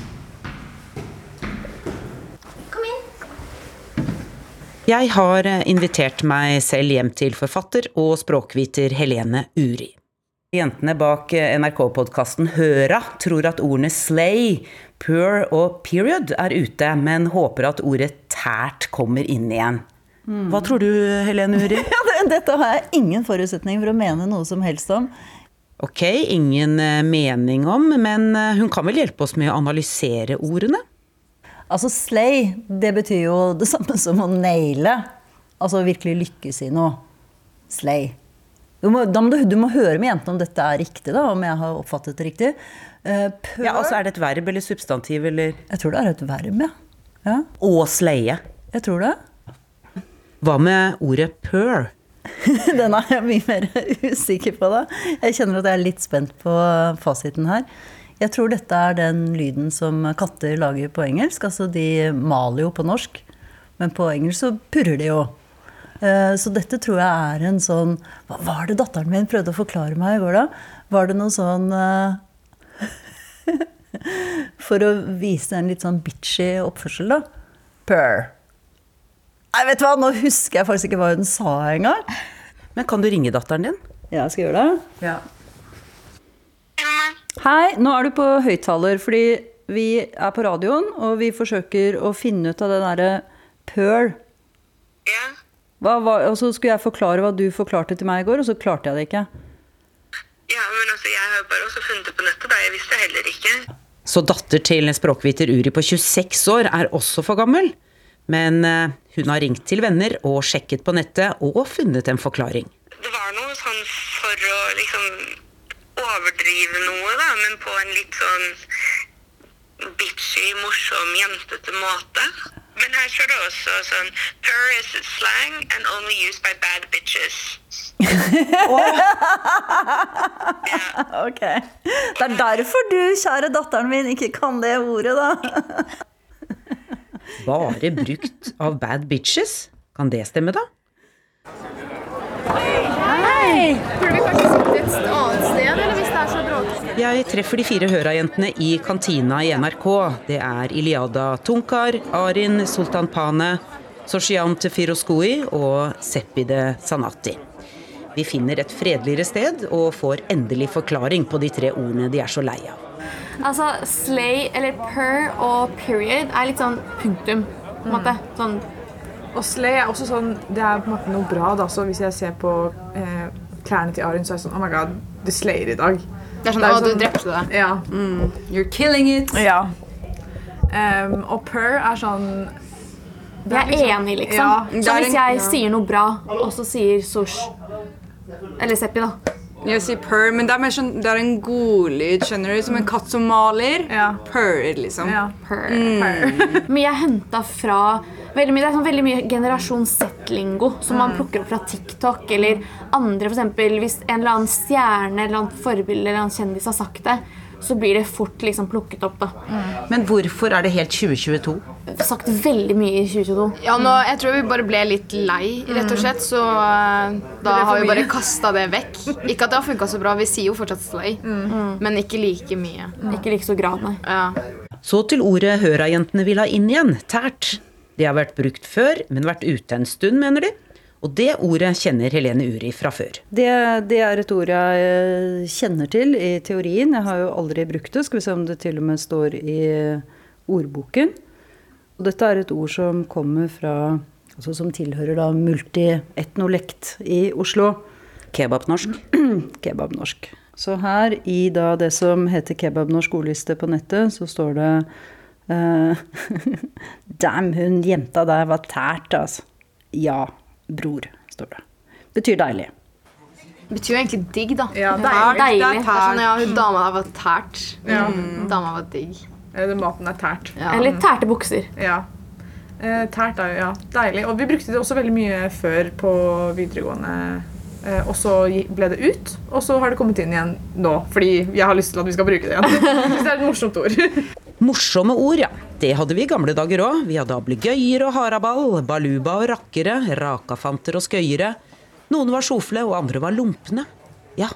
Jeg har eh, invitert meg selv hjem til forfatter og språkviter Helene Uri. Jentene bak NRK-podkasten Høra tror at ordene slay, pur og period er ute, men håper at ordet tært kommer inn igjen. Hva tror du, Helene Uri? Ja, Dette har jeg ingen forutsetning for å mene noe som helst om. Ok, ingen eh, mening om, men eh, hun kan vel hjelpe oss med å analysere ordene? Altså slay, det betyr jo det samme som å naile. Altså virkelig lykkes i noe. Slay. Du må, må du, du må høre med jentene om dette er riktig, da, om jeg har oppfattet det riktig. Uh, pør, Ja, altså Er det et verb eller substantiv, eller? Jeg tror det er et verb, ja. ja. Å slaye. Jeg tror det. Hva med ordet purr? Den er jeg mye mer usikker på, da. Jeg kjenner at jeg er litt spent på fasiten her. Jeg tror dette er den lyden som katter lager på engelsk. Altså de maler jo på norsk, men på engelsk så purrer de jo. Eh, Så dette tror jeg er en sånn Hva var det datteren min prøvde å forklare meg i går, da? Var det noe sånn eh, For å vise en litt sånn bitchy oppførsel, da. Purr. Nei, vet du hva, nå husker jeg faktisk ikke hva hun sa engang. Men kan du ringe datteren din? Ja, jeg skal gjøre det. Ja. Hei, nå er du på høyttaler, fordi vi er på radioen, og vi forsøker å finne ut av det derre pøl. Hva, var- og så skulle jeg forklare hva du forklarte til meg i går, og så klarte jeg det ikke. Ja, men altså, jeg har bare også funnet det på nettet, da. Jeg visste heller ikke. Så datter til språkviter Uri på 26 år er også for gammel. Men eh, hun har ringt til venner og sjekket på nettet og funnet en forklaring. Det var noe sånn for å liksom overdrive noe, da, men på en litt sånn bitchy, morsom, jentete måte. Men her står det også sånn Purr is slang and only used by bad bitches. Ok. Det er derfor du, kjære datteren min, ikke kan det ordet, da. Bare brukt av bad bitches? Kan det stemme, da? Hei! Burde vi kanskje sittet et annet sted, eller hvis det er så bråkete? Jeg treffer de fire Høra-jentene i kantina i NRK. Det er Iliada Tunkar, Arin Sultanpane, Soshiant Firoskoi og Sepide Sanati. Vi finner et fredeligere sted og får endelig forklaring på de tre ordene de er så lei av. Altså, slay eller per og period er litt sånn punktum. på en måte. Sånn Og slay er også sånn Det er på en måte noe bra. da, så Hvis jeg ser på eh, klærne til Arin, så er jeg sånn Oh my god, du slayer i dag. Det er sånn, «Å, du drepte det». Ja. You're killing it. Ja. Um, og purr er sånn det Jeg er liksom- enig, liksom. Ja, så er hvis jeg ja. sier noe bra, og så sier Sosh Eller Seppi, da. Jeg sier purr, men det er mer sånn, det er en godlyd, skjønner du? Som en katt som maler. Purr, liksom. Purr. Mm. Men jeg henta fra veldig mye, Det er sånn veldig mye generasjon Z-lingo som man Mm. plukker opp fra TikTok eller andre. For eksempel, hvis en eller annen stjerne eller annet forbilde eller en kjendis har sagt det, så blir det fort liksom plukket opp. da. Men hvorfor er det helt 2022? Sagt veldig mye i 2022. Ja, nå, jeg tror vi bare ble litt lei, rett og slett, så uh, da har vi bare kasta det vekk. Ikke at det har funka så bra, vi sier jo fortsatt slay, men ikke like mye. Ikke like så grad, nei. Ja. Så til ordet Høra-jentene vil ha inn igjen, tært. Det har vært brukt før, men vært ute en stund, mener de. Og det ordet kjenner Helene Uri fra før. Det, det er et ord jeg eh, kjenner til i teorien. Jeg har jo aldri brukt det. Skal vi se om det til og med står i ordboken. Og dette er et ord som kommer fra Altså som tilhører da multietnolekt i Oslo. Kebabnorsk. Kebabnorsk. Så her i da det som heter kebabnorsk ordliste på nettet, så står det Damn, hun jenta der var tært, altså. Ja, bror, står det. Betyr deilig. Betyr jo egentlig digg, da. Ja, Tært, deilig. Det er sånn, ja, hun dama der var tært. Ja. Mm, dama var digg. Eller maten er tært. Ja. Eller tærte bukser. Ja. Eh, tært er jo ja, deilig. Og vi brukte det også veldig mye før på videregående. Eh, og så ble det ut, og så har det kommet inn igjen nå. Fordi jeg har lyst til at vi skal bruke det igjen. Hvis det er et morsomt ord. Morsomme ord, ja. Det hadde vi i gamle dager òg. Vi hadde ablegøyer og haraball, baluba og rakkere, rakafanter og skøyere. Noen var sjofle, og andre var lumpne. Ja,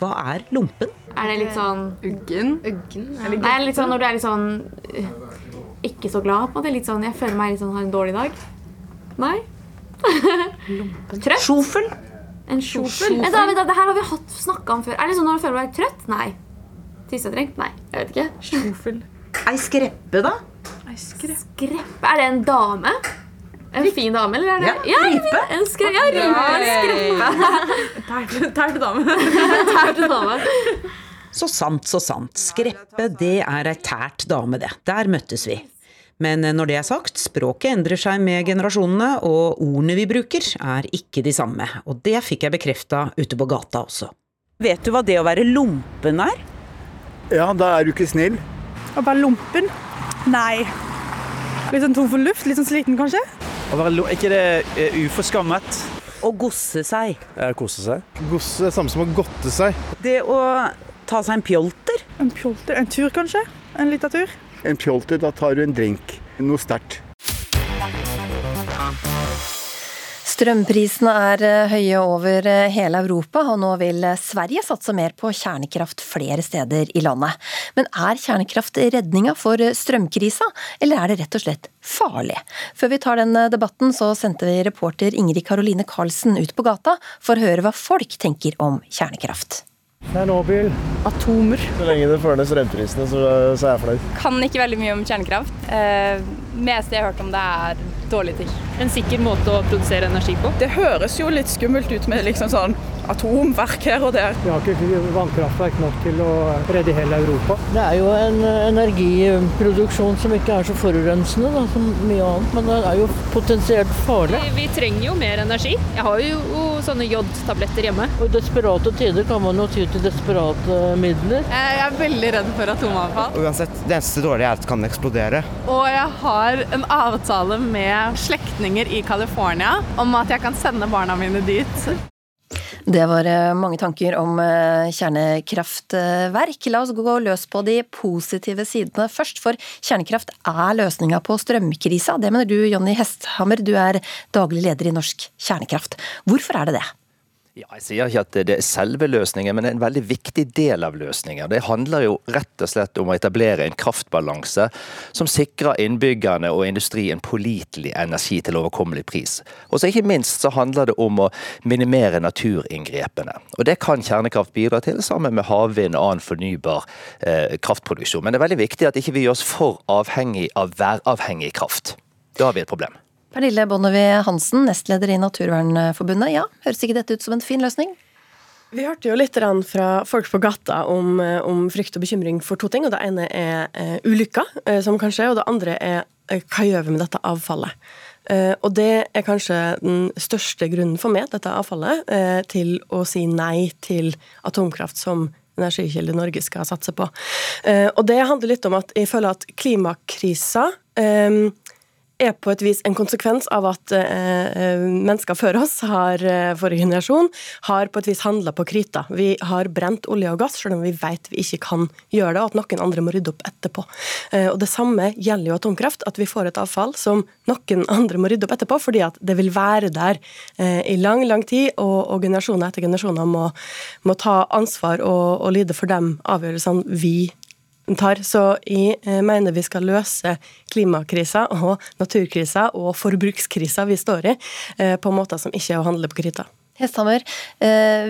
hva er lompen? Er det litt sånn Uggen? Uggen Nei, er det litt sånn når du er litt sånn eh, ikke så glad på det. Litt sånn, jeg føler meg litt sånn har en dårlig dag. Nei? Trøtt? Sjofel? En sjofel? Vent, da, da, det her har vi hatt snakka om før. Er det sånn når du føler deg trøtt? Nei. Tissetrengt? Nei. Jeg vet ikke. Sjofel. Ei skreppe, da? Skreppe. Er det en dame? En fin dame, eller er det Ja, ripe. En skre ja, ripe. En skreppe. Tærte dame. Tært dame. Så sant, så sant. Skreppe, det er ei tært dame, det. Der møttes vi. Men når det er sagt, språket endrer seg med generasjonene, og ordene vi bruker er ikke de samme. Og det fikk jeg bekrefta ute på gata også. Vet du hva det å være lompen er? Ja, da er du ikke snill. Å være lompen? Nei. Litt sånn tom for luft? Litt sånn sliten, kanskje? Å være lo- Er ikke det eh, uforskammet? Å gosse seg. Ja, Kose seg. Gosse er samme som å godte seg. Det å ta seg en pjolter. En pjolter? En tur, kanskje? En liten tur? En pjolter, da tar du en drink. Noe sterkt. Strømprisene er eh, høye over eh, hele Europa, og nå vil eh, Sverige satse mer på kjernekraft flere steder i landet. Men er kjernekraft redninga for strømkrisa, eller er det rett og slett farlig? Før vi tar den debatten, så sendte vi reporter Ingrid Karoline Karlsen ut på gata for å høre hva folk tenker om kjernekraft. Tsjernobyl. Atomer. Så lenge det ned strømprisene, så, så er jeg fornøyd. Kan ikke veldig mye om kjernekraft. Eh, meste jeg har hørt om det er dårlige ting. En sikker måte å produsere energi på. Det høres jo litt skummelt ut med liksom sånn atomverk her og der. Vi har ikke vannkraftverk nok til å redde hele Europa. Det er jo en energiproduksjon som ikke er så forurensende da, som mye annet, men det er jo potensielt farlig. Vi, vi trenger jo mer energi. Jeg har jo sånne jodtabletter hjemme. Og I desperate tider kan man jo ty til desperate midler. Jeg er veldig redd for atomavfall. Uansett, det eneste dårlige er at det kan eksplodere. Og jeg har en avtale med slektninger i California om at jeg kan sende barna mine dit. Det var eh, mange tanker om eh, kjernekraftverk. La oss gå løs på de positive sidene først, for kjernekraft er løsninga på strømkrisa. Det mener du, Jonny Hesthammer, du er daglig leder i Norsk Kjernekraft. Hvorfor er det det? Ja, jeg sier ikke at det er selve løsningen, men det er en veldig viktig del av løsningen. Det handler jo rett og slett om å etablere en kraftbalanse som sikrer innbyggerne og industrien pålitelig energi til overkommelig pris. Og så ikke minst så handler det om å minimere naturinngrepene. Og det kan kjernekraft bidra til, sammen med havvind og annen fornybar eh, kraftproduksjon. Men det er veldig viktig at ikke vi gjør oss for avhengig av væravhengig kraft. Da har vi et problem. Pernille Bonnevie Hansen, nestleder i Naturvernforbundet. Ja, høres ikke dette ut som en fin løsning? Vi hørte jo litt fra folk på gata om, om, frykt og bekymring for to ting. og Det ene er uh, ulykker uh, som kan skje, og det andre er hva gjør vi med dette avfallet. og det er kanskje den største grunnen for meg, dette avfallet, til å si nei til atomkraft som energikilde Norge skal satse på. og det handler litt om at jeg føler at klimakrisa er på et vis en konsekvens av at eh, mennesker før oss, har, eh, forrige generasjon, har på et vis handla på krita. Vi har brent olje og gass, selv om vi vet vi ikke kan gjøre det, og at noen andre må rydde opp etterpå. Eh, og Det samme gjelder jo atomkraft, at vi får et avfall som noen andre må rydde opp etterpå, fordi at det vil være der eh, i lang, lang tid, og, og generasjoner etter generasjoner må, må ta ansvar og, og lide for de avgjørelsene vi tar. Så jeg mener vi skal løse klimakrisa og naturkrisa og forbrukskrisa vi står i, på måter som ikke er å handle på krita. Hesthammer,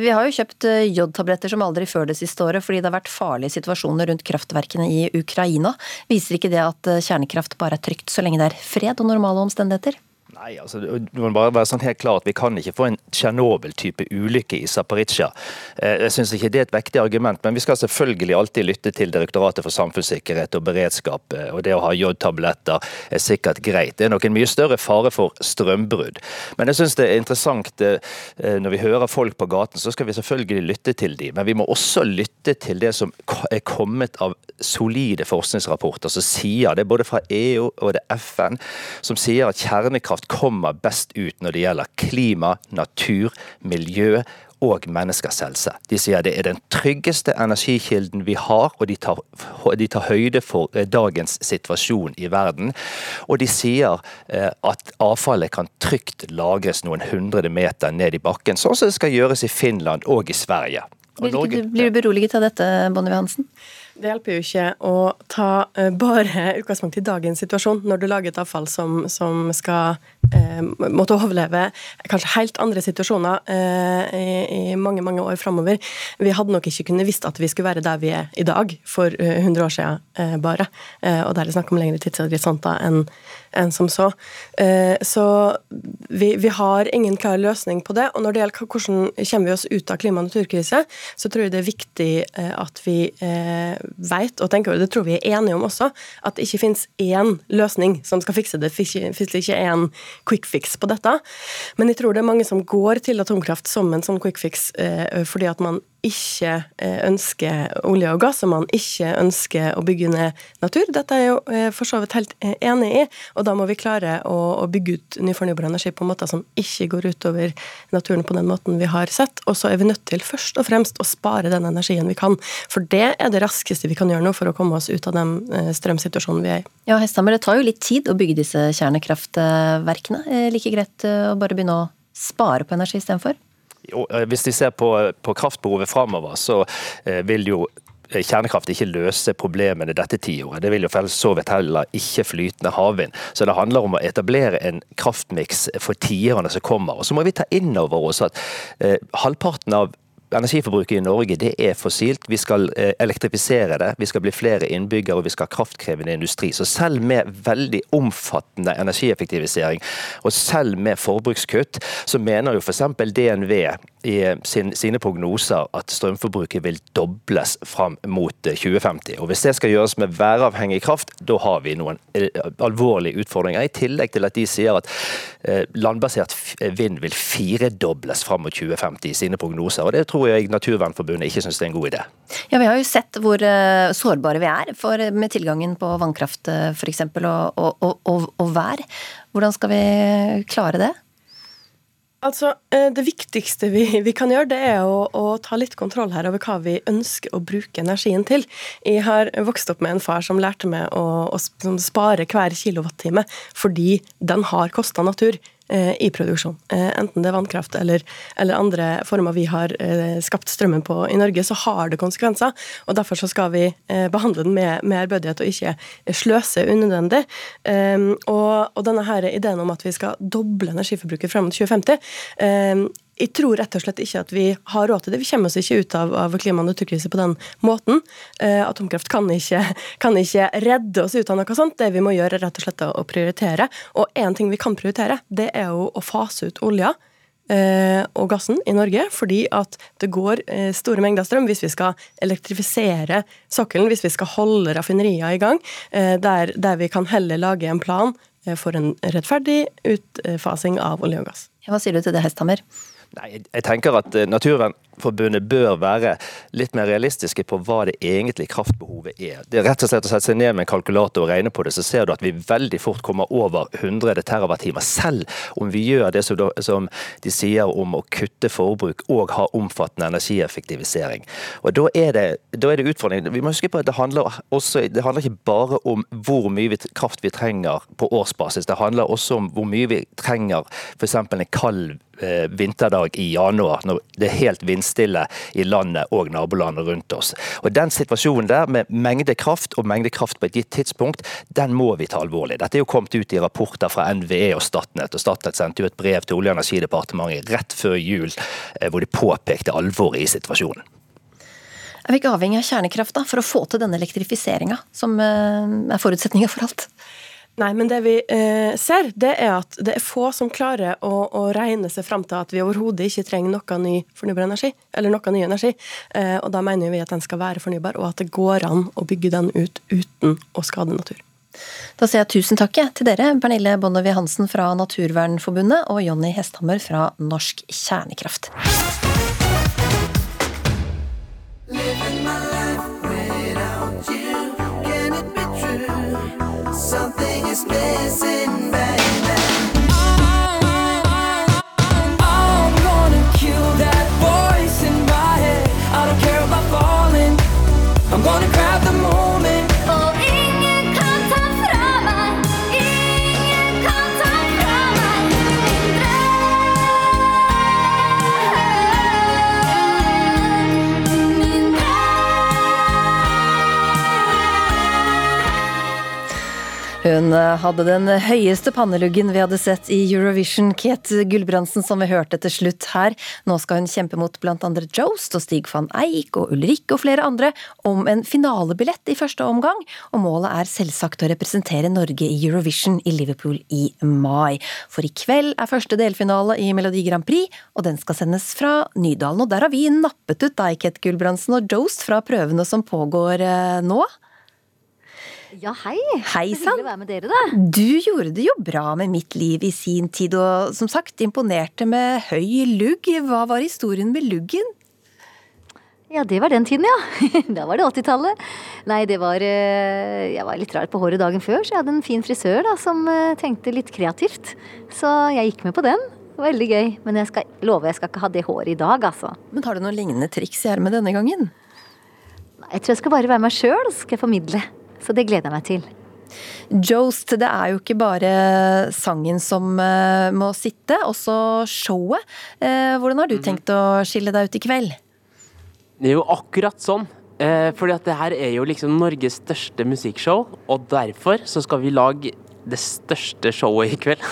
vi har jo kjøpt jodtabletter som aldri før det siste året fordi det har vært farlige situasjoner rundt kraftverkene i Ukraina. Viser ikke det at kjernekraft bare er trygt så lenge det er fred og normale omstendigheter? Nei, altså, du må bare være sånn helt klart, Vi kan ikke få en Tsjernobyl-type ulykke i Zaporizjzja. Jeg syns ikke det er et vektig argument, men vi skal selvfølgelig alltid lytte til Direktoratet for samfunnssikkerhet og beredskap. og Det å ha jodtabletter er sikkert greit. Det er nok en mye større fare for strømbrudd. Men jeg syns det er interessant når vi hører folk på gaten, så skal vi selvfølgelig lytte til dem. Men vi må også lytte til det som er kommet av solide forskningsrapporter som sier, det både fra EU og det FN, som sier at kjernekraft kommer best ut når det gjelder klima, natur, miljø og menneskers helse. De sier det er den tryggeste energikilden vi har, og de tar, de tar høyde for dagens situasjon i verden. Og de sier at avfallet kan trygt lagres noen hundre meter ned i bakken, sånn som det skal gjøres i Finland og i Sverige. Og blir, Norge, blir du beroliget av dette, Bonnevie Hansen? Det hjelper jo ikke å ta uh, bare utgangspunkt i dagens situasjon når du lager et avfall som, som skal eh, måtte overleve kanskje helt andre situasjoner eh, i, i, mange mange år framover. Vi hadde nok ikke kunnet visst at vi skulle være der vi er i dag for 100 år siden bare. og der er det snakk om lengre tidshorisonter enn enn som så. Så vi, vi, har ingen klar løsning på det. Og når det gjelder hvordan kommer vi oss ut av klima- og naturkrise, så tror jeg det er viktig at vi vet, og tenker, det tror vi er enige om også, at det ikke finnes én løsning som skal fikse det. Det finnes ikke én quick fix på dette. Men jeg tror det er mange som går til atomkraft som en sånn quick fix eh, fordi at man ikke eh, ønsker olje og gass, og man ikke ønsker å bygge ned natur. Dette er jeg jo eh, for så vidt helt eh, enig i, og da må vi klare å, bygge ut ny fornybar energi på en måte som ikke går utover naturen på den måten vi har sett. Og så er vi nødt til først og fremst å spare den energien vi kan. For det er det raskeste vi kan gjøre nå for å komme oss ut av den strømsituasjonen vi er i. Ja, Hesthammer, det tar jo litt tid å bygge disse kjernekraftverkene. Like greit å bare begynne å spare på energi istedenfor? Eh, hvis vi ser på, på kraftbehovet framover, så eh, vil jo eh, kjernekraft ikke løse problemene dette tiåret. Det vil jo for så vidt heller ikke flytende havvind. Så det handler om å etablere en kraftmiks for tiårene som kommer. Og så må vi ta inn over oss at eh, halvparten av energiforbruket i Norge det er fossilt. Vi skal eh, elektrifisere det, vi skal bli flere innbyggere og vi skal ha kraftkrevende industri. Så selv med veldig omfattende energieffektivisering og selv med forbrukskutt, så mener jo f.eks. DNV i sin, sine prognoser at strømforbruket vil dobles fram mot 2050. Eh, og Hvis det skal gjøres med væravhengig kraft, da har vi noen eh, alvorlige utfordringer. I tillegg til at de sier at landbasert vind vil firedobles fram mot 2050 i sine prognoser. og det tror jeg Naturvernforbundet ikke syns er en god idé. Ja, Vi har jo sett hvor uh, sårbare vi er for, med tilgangen på vannkraft f.eks. Og, og, og, og vær. Hvordan skal vi klare det? Altså, eh, Det viktigste vi, vi, kan gjøre, det er å, å, ta litt kontroll her over hva vi ønsker å bruke energien til. Jeg har vokst opp med en far som lærte meg å, å spare hver kilowattime fordi den har kosta natur. Eh, i produksjon. Eh, enten det er vannkraft eller, eller, andre former vi har eh, skapt strømmen på i Norge, så har det konsekvenser. og Derfor så skal vi behandle den med, med ærbødighet og ikke sløse unødvendig. Og, og, denne her ideen om at vi skal doble energiforbruket frem mot 2050 jeg tror rett og slett ikke at vi har råd til det. Vi kommer oss ikke ut av, av klima- og naturkrise på den måten. Eh, atomkraft kan ikke, kan ikke, redde oss ut av noe sånt. Det vi må gjøre, er rett og slett å prioritere. Og én ting vi kan prioritere, det er jo å fase ut olja. Eh, og gassen i Norge, fordi at det går eh, store mengder strøm hvis vi skal elektrifisere sokkelen, hvis vi skal holde raffinerier i gang, eh, der, der vi kan heller lage en plan for en rettferdig utfasing av olje og gass. Hva sier du til det, Hesthammer? Nei, jeg tenker at eh, Naturvernforbundet bør være litt mer realistiske på hva det egentlig kraftbehovet er. Det er rett og slett å sette seg ned med en kalkulator og regne på det, så ser du at vi veldig fort kommer over 100 TWh, selv om vi gjør det som de sier om å kutte forbruk og ha omfattende energieffektivisering. Og Da er det, da er det utfordringen. Vi må huske på at det handler, også, det handler ikke bare om hvor mye kraft vi trenger på årsbasis, det handler også om hvor mye vi trenger f.eks. en kald Eh, vinterdag i januar, når det er helt vindstille i landet og nabolandet rundt oss. Og Den situasjonen der med mengde kraft og mengde kraft på et gitt tidspunkt, den må vi ta alvorlig. Dette er jo kommet ut i rapporter fra NVE og Statnett, og Statnett sendte jo et brev til Olje- og energidepartementet rett før jul eh, hvor de påpekte alvoret i situasjonen. Er vi ikke avhengig av kjernekraft da, for å få til denne elektrifiseringa, som eh, er forutsetninga for alt? Nei, men det vi eh, ser, det er at det er få som klarer å, å regne seg fram til at vi overhodet ikke trenger noe ny fornybar energi, eller noe ny energi. Eh, og da mener vi at den skal være fornybar, og at det går an å bygge den ut uten å skade natur. Da sier jeg tusen takk til dere, Pernille Bonnevie Hansen fra Naturvernforbundet og Jonny Hesthammer fra Norsk Kjernekraft. something is missing, babe. Hadde den høyeste panneluggen vi hadde sett i Eurovision. Kate Gulbrandsen, som vi hørte til slutt her. Nå skal hun kjempe mot andre Jost og Stig van Eijk og Ulrik og flere andre om en finalebillett i første omgang. Og målet er selvsagt å representere Norge i Eurovision i Liverpool i mai. For i kveld er første delfinale i Melodi Grand Prix, og den skal sendes fra Nydalen. Og der har vi nappet ut deg, Kate Gulbrandsen og Jost fra prøvene som pågår eh, nå. Ja, hei. Hei sann. Du gjorde det jo bra med Mitt liv i sin tid, og som sagt imponerte med høy lugg. Hva var historien med luggen? Ja, det var den tiden, ja. Da var det 80-tallet. Nei, det var eh, Jeg var litt rar på håret dagen før, så jeg hadde en fin frisør da, som eh, tenkte litt kreativt. Så jeg gikk med på den. Veldig gøy. Men jeg skal love, jeg skal ikke ha det håret i dag, altså. Men har du noen lignende triks i ermet denne gangen? Nei, Jeg tror jeg skal bare være meg sjøl, så skal jeg formidle. Så det gleder jeg meg til. Jost, det er jo ikke bare sangen som eh, må sitte, også showet. Eh, hvordan har du tenkt å skille deg ut i kveld? Det er jo akkurat sånn. Eh, fordi at det her er jo liksom Norges største musikkshow, og derfor så skal vi lage det største showet i kveld.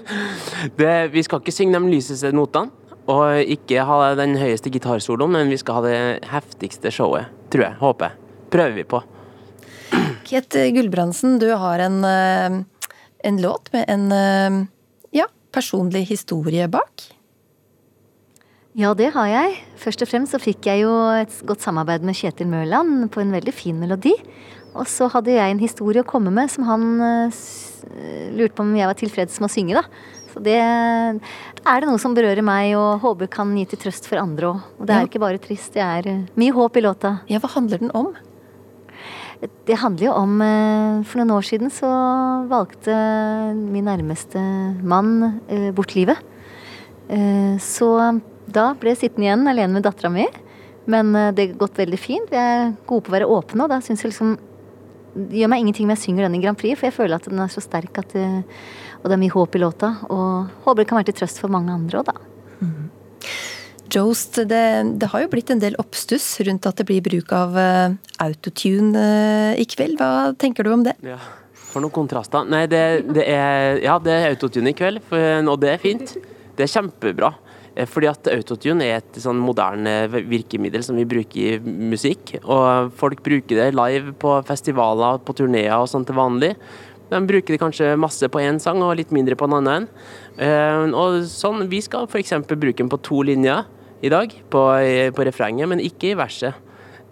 det, vi skal ikke synge de lyseste notene, og ikke ha den høyeste gitarsoloen, men vi skal ha det heftigste showet, tror jeg. Håper jeg. Prøver vi på. Kate Gulbrandsen, du har en, eh, en låt med en eh, ja, personlig historie bak. Ja, det har jeg. Først og fremst så fikk jeg jo et godt samarbeid med Kjetil Mørland på en veldig fin melodi. Og så hadde jeg en historie å komme med som han eh, lurte på om jeg var tilfreds med å synge, da. Så det er det noe som berører meg og håper kan gi til trøst for andre òg. Og det er Ja. ikke bare trist, det er mye håp i låta. Ja, hva handler den om? Det handler jo om eh, For noen år siden så valgte min nærmeste mann eh, bort livet. Eh, Så da ble jeg sittende igjen alene med dattera mi. Men det har gått veldig fint. Vi er gode på å være åpne, og da syns jeg liksom Det gjør meg ingenting om jeg synger den i Grand Prix, for jeg føler at den er så sterk at det, Og det er mye håp i låta. Og håper det kan være til trøst for mange andre òg, da. Jost, det, det har jo blitt en del oppstuss rundt at det blir bruk av eh, autotune eh, i kveld. Hva tenker du om det? Ja. For noen kontraster. Nei, det, det er Ja, det er autotune i kveld, og det er fint. Det er kjempebra. Eh, Fordi at autotune er et sånn moderne virkemiddel som vi bruker i musikk. Og folk bruker det live på festivaler, på turneer og sånn til vanlig. De bruker det kanskje masse på én sang og litt mindre på en annen. Og sånn, Vi skal f.eks. bruke den på to linjer i dag, på, på refrenget, men ikke i verset.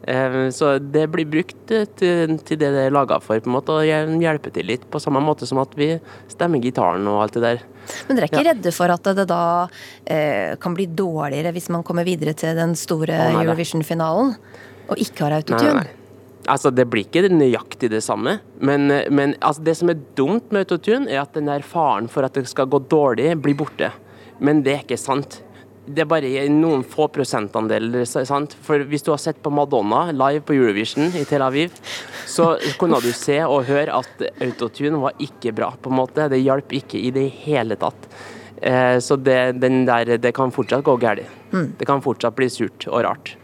Eh, Så det blir brukt eh, til, til det det er laga for, på en måte, og hjelper hjelpe til litt. På samme måte som at vi stemmer gitaren og alt det der. Men dere er ikke Ja. redde for at det da eh, kan bli dårligere hvis man kommer videre til den store oh. Eurovision-finalen og ikke har autotune? nei, nei. Altså, Det blir ikke nøyaktig det samme, men, men altså, det som er dumt med autotune, er at den der faren for at det skal gå dårlig, blir borte. Men det er ikke sant. Det er bare noen få prosentandeler. sant? For Hvis du har sett på Madonna live på Eurovision i Tel Aviv, så kunne du se og høre at autotune var ikke bra. på en måte. Det hjalp ikke i det hele tatt. Eh, så det, den der, det kan fortsatt gå galt. Mm. Det kan fortsatt bli surt og rart.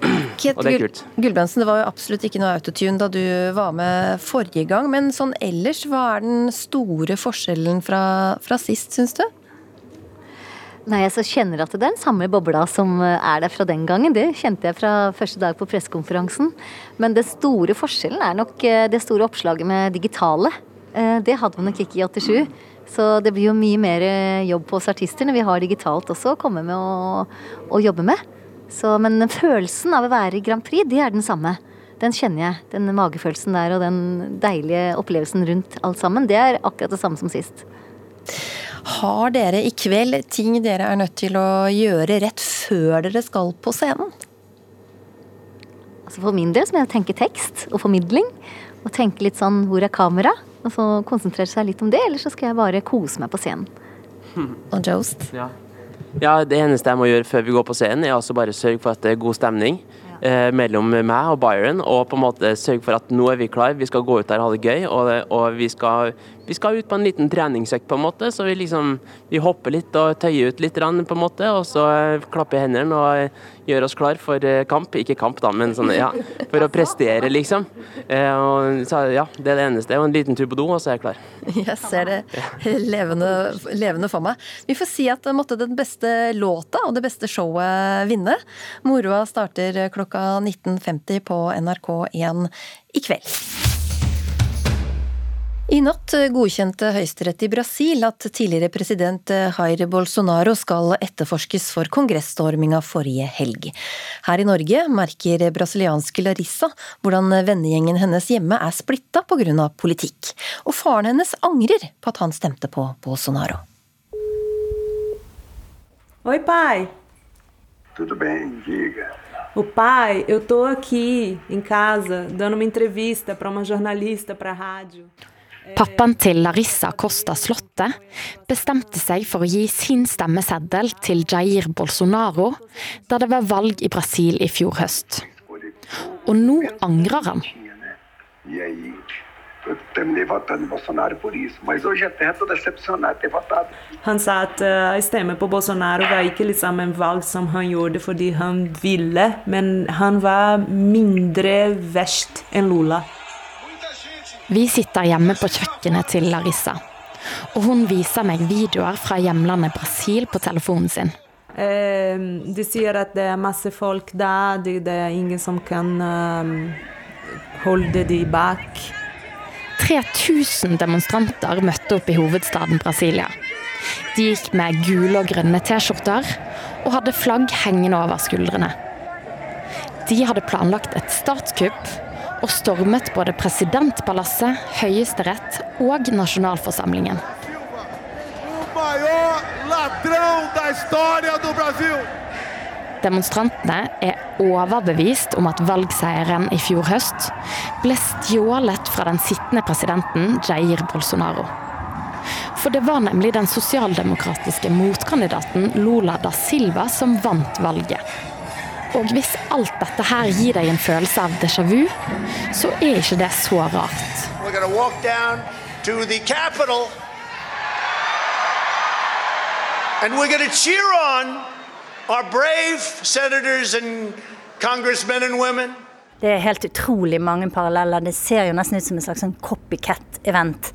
Kate Og det er kult. Gulbrandsen, det var jo absolutt ikke noe autotune da du var med forrige gang, men sånn ellers, hva er den store forskjellen fra, fra sist, syns du? Nei, jeg så kjenner at det er den samme bobla som eh, er der fra den gangen. Det kjente jeg fra første dag på pressekonferansen. Men det store forskjellen er nok eh, det store oppslaget med digitale. Eh, Det hadde vi nok ikke i 87. Så det blir jo mye mer jobb på oss artister når vi har digitalt også å komme med og, og jobbe med. Så, men følelsen av å være i Grand Prix, det er den samme. Den kjenner jeg. Den magefølelsen der og den deilige opplevelsen rundt alt sammen. Det er akkurat det samme som sist. Har dere i kveld ting dere er nødt til å gjøre rett før dere skal på scenen? Altså For min del så må jeg tenke tekst og formidling. Og tenke litt sånn hvor er kamera? Og så konsentrere seg litt om det, eller så skal jeg bare kose meg på scenen. Og Jost? Ja. ja, det eneste jeg må gjøre før vi går på scenen, er altså bare sørge for at det er god stemning eh, mellom meg og Byron, og på en måte sørge for at nå er vi klar, vi skal gå ut der og ha det gøy, og, og vi skal vi skal ut på en liten treningsøkt, på en måte. Så vi liksom vi hopper litt og tøyer ut litt, på en måte. Og så eh, klapper hendene og gjør oss klar for eh, kamp. Ikke kamp, da, men sånn, ja, for å prestere, liksom. Eh, og, så, ja, det er det eneste. Og en liten tur på do, og så er jeg klar. Jeg ser det levende, levende for meg. Vi får si at måtte den beste låta og det beste showet vinne. Moroa starter klokka 19.50 på NRK1 i kveld. I natt godkjente Høyesterett i Brasil at tidligere president Jair Bolsonaro skal etterforskes for kongressstorminga forrige helg. Her i Norge merker brasilianske Larissa hvordan vennegjengen hennes hjemme er splitta pga. politikk, og faren hennes angrer på at han stemte på Bolsonaro. Oi, pai. Tudo bem, diga. O pai, eu tô aqui em casa dando uma entrevista para uma jornalista para a rádio. Pappaen til Larissa Costa Slotte bestemte seg for å gi sin stemmeseddel til Jair Bolsonaro da det var valg i Brasil i fjor høst. Og nå angrer han. E. Han sa at uh, stemme på Bolsonaro var ikke liksom en valg som han gjorde fordi han ville, men han var mindre verst enn Lula. Vi sitter hjemme på kjøkkenet til Larissa, og hun viser meg videoer fra hjemlandet Brasil på telefonen sin. Eh, de sier at det er masse folk der, det, det er ingen som kan um, holde de bak. 3000 demonstranter møtte opp i hovedstaden Brasilia. De gikk med gule og grønne T-skjorter og hadde flagg hengende over skuldrene. De hadde planlagt et statskupp og stormet både presidentpalasset, høyesterett og nasjonalforsamlingen. Demonstrantene er overbevist om at valgseieren i fjor høst ble stjålet fra den sittende presidenten Jair Bolsonaro. For det var nemlig den sosialdemokratiske motkandidaten Lula da Silva som vant valget. Og hvis alt dette her gir deg en følelse av déjà vu, så er ikke det så rart. And we're going to cheer on our brave senators and congressmen and women. Det er helt utrolig mange paralleller. Det ser jo nesten ut som en slags sånn copycat-event.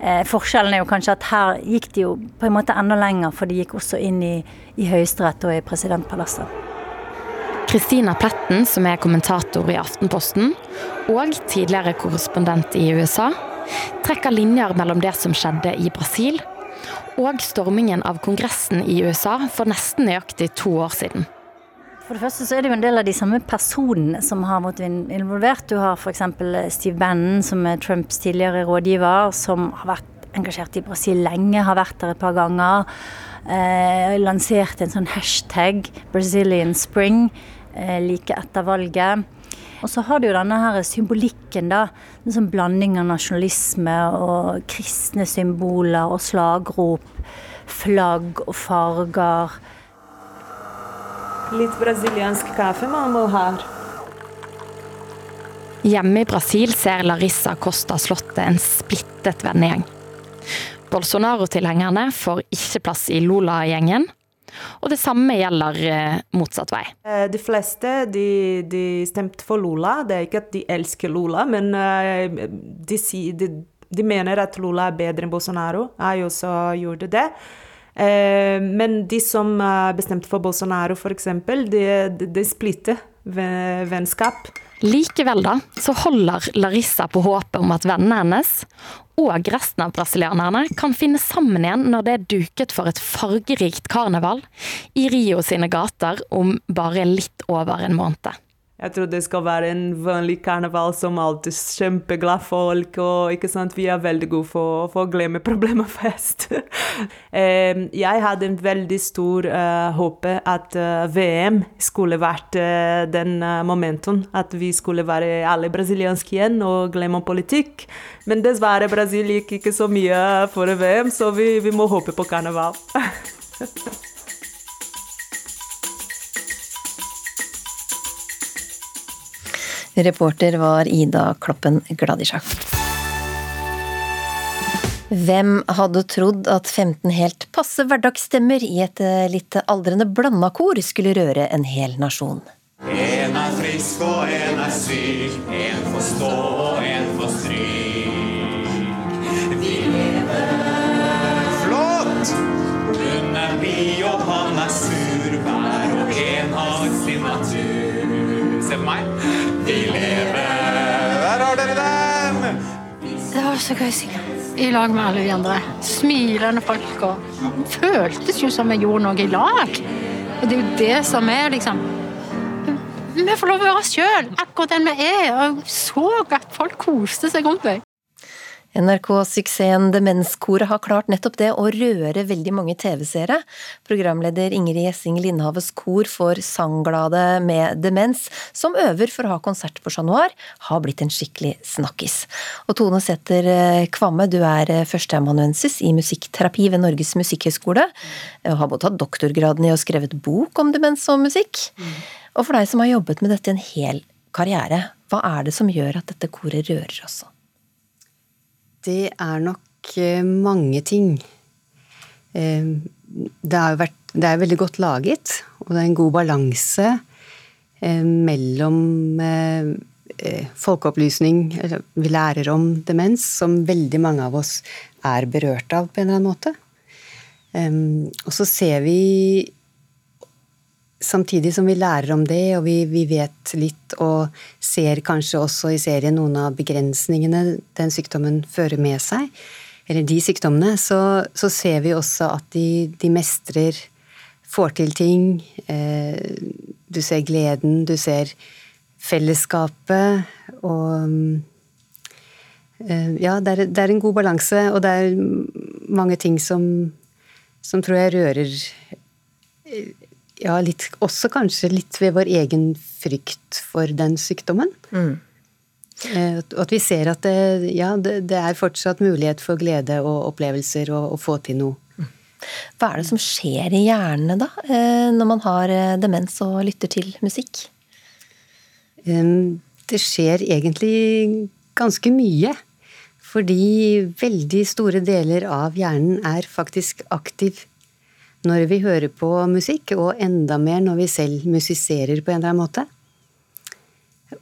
Eh, forskjellen er jo kanskje at her gikk de jo på en måte enda lenger, for de gikk også inn i, i Høyesterett og i presidentpalasset. Kristina Pletten, som er kommentator i Aftenposten, og tidligere korrespondent i USA, trekker linjer mellom det som skjedde i Brasil, og stormingen av Kongressen i USA for nesten nøyaktig to år siden. For det første så er det jo en del av de samme personene som har vært involvert. Du har f.eks. Steve Bannon, som er Trumps tidligere rådgiver, som har vært engasjert i Brasil lenge, har vært der et par ganger. Eh, lanserte en sånn hashtag, Brazilian Spring, eh, like etter valget. Og så har du jo denne her symbolikken, da. En sånn blanding av nasjonalisme og kristne symboler og slagrop. Flagg og farger. Litt brasiliansk kaffe man må ha. Hjemme i Brasil ser Larissa Costa Slottet en splittet vennegjeng. Bolsonaro-tilhengerne får ikke plass i Lola-gjengen, og det samme gjelder eh, motsatt vei. Eh, de fleste de, de stemte for Lula. Det er ikke at de elsker Lula, men eh, de, de, de mener at Lula er bedre enn Bolsonaro. Jeg også gjorde det. Men de som bestemte for Bolsonaro, f.eks., de, de splitter vennskap. Likevel da, så holder Larissa på håpet om at vennene hennes og resten av brasilianerne kan finne sammen igjen når det er duket for et fargerikt karneval i Rio sine gater om bare litt over en måned. Jeg tror det skal være en vanlig karneval som alltid kjempeglad folk. Og ikke sant, vi er veldig gode for, for å glemme problemer først. jeg hadde en veldig stor uh, håp at uh, VM skulle vært uh, den uh, momentum. At vi skulle være alle brasilianske igjen og glemme politikk. Men dessverre, Brasil gikk ikke så mye for VM, så vi, vi må håpe på karneval. Reporter var Ida Kloppen Gladisjak. Hvem hadde trodd at 15 helt passe hverdagsstemmer i et eh, litt aldrende blanda kor skulle røre en hel nasjon? En er frisk og en er syk, en får stå og en får stryk. Vi lever flott! Hun er blid og han er sur, så gøy å synge. I lag med alle de andre. Smilende folk. og Føltes jo som vi gjorde noe i lag. Og det er jo det som er, liksom Vi får lov å være oss sjøl, akkurat den vi er. Og så at folk koste seg rundt meg. NRK-suksessen Demenskoret har klart nettopp det å røre veldig mange TV-seere. Programleder Ingrid Gjessing Lindhaves kor for sangglade med demens, som øver for å ha konsert på Chat Noir, har blitt en skikkelig snakkis. Og Tone Sæther eh, Kvamme, du er eh, førsteamanuensis i musikkterapi ved Norges musikkhøgskole, og har både tatt doktorgraden i og skrevet bok om demens og musikk. Og for deg som har jobbet med dette i en hel karriere, hva er det som gjør at dette koret rører oss så? Det er nok eh, mange ting. Eh, det vært, det er veldig godt laget, og det er en god balanse eh, mellom folkeopplysning Vi lærer om demens, som veldig mange av oss er berørt av på en eller annen måte. Og så ser vi samtidig som vi lærer om det, og vi, vi, vet litt og ser kanskje også i serien noen av begrensningene den sykdommen fører med seg, eller de sykdommene, så, så ser vi også at de, de, mestrer, får til ting. Eh, du ser gleden, du ser fellesskapet, og eh, Ja, det er, det er, en god balanse, og det er mange ting som, som tror jeg rører ja, litt, også kanskje litt ved vår egen frykt for den sykdommen. Mm. Eh, at vi ser at det, ja, det, det, er fortsatt mulighet for glede og opplevelser og å få til noe. Mm. Hva er det som skjer i hjernene da, eh, når man har eh, demens og lytter til musikk? Det skjer egentlig ganske mye. Fordi veldig store deler av hjernen er faktisk aktiv når vi hører på musikk, og enda mer når vi selv musiserer på en eller annen måte.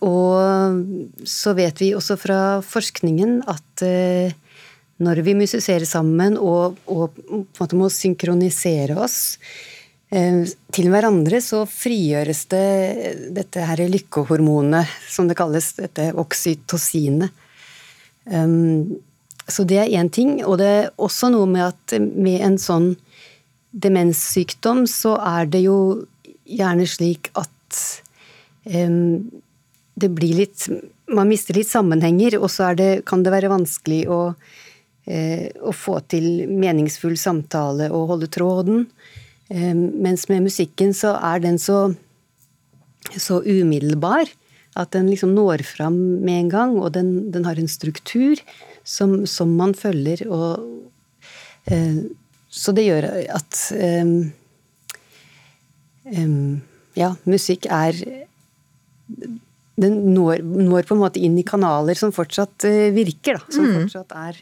Og så vet vi også fra forskningen at eh, når vi musiserer sammen og, og må synkronisere oss eh, til hverandre, så frigjøres det dette her lykkehormonet, som det kalles, dette oksytocinet. Um, så det er én ting. Og det er også noe med at med en sånn demenssykdom, så er det jo gjerne slik at um, det blir litt Man mister litt sammenhenger, og så kan det være vanskelig å, uh, å, få til meningsfull samtale og holde tråden. Um, mens med musikken så er den så, så umiddelbar at den liksom når fram med en gang, og den, den har en struktur som, som man følger. og uh, så det gjør at um, um, Ja, musikk er Den når, når, på en måte inn i kanaler som fortsatt uh, virker, da. Som mm. fortsatt er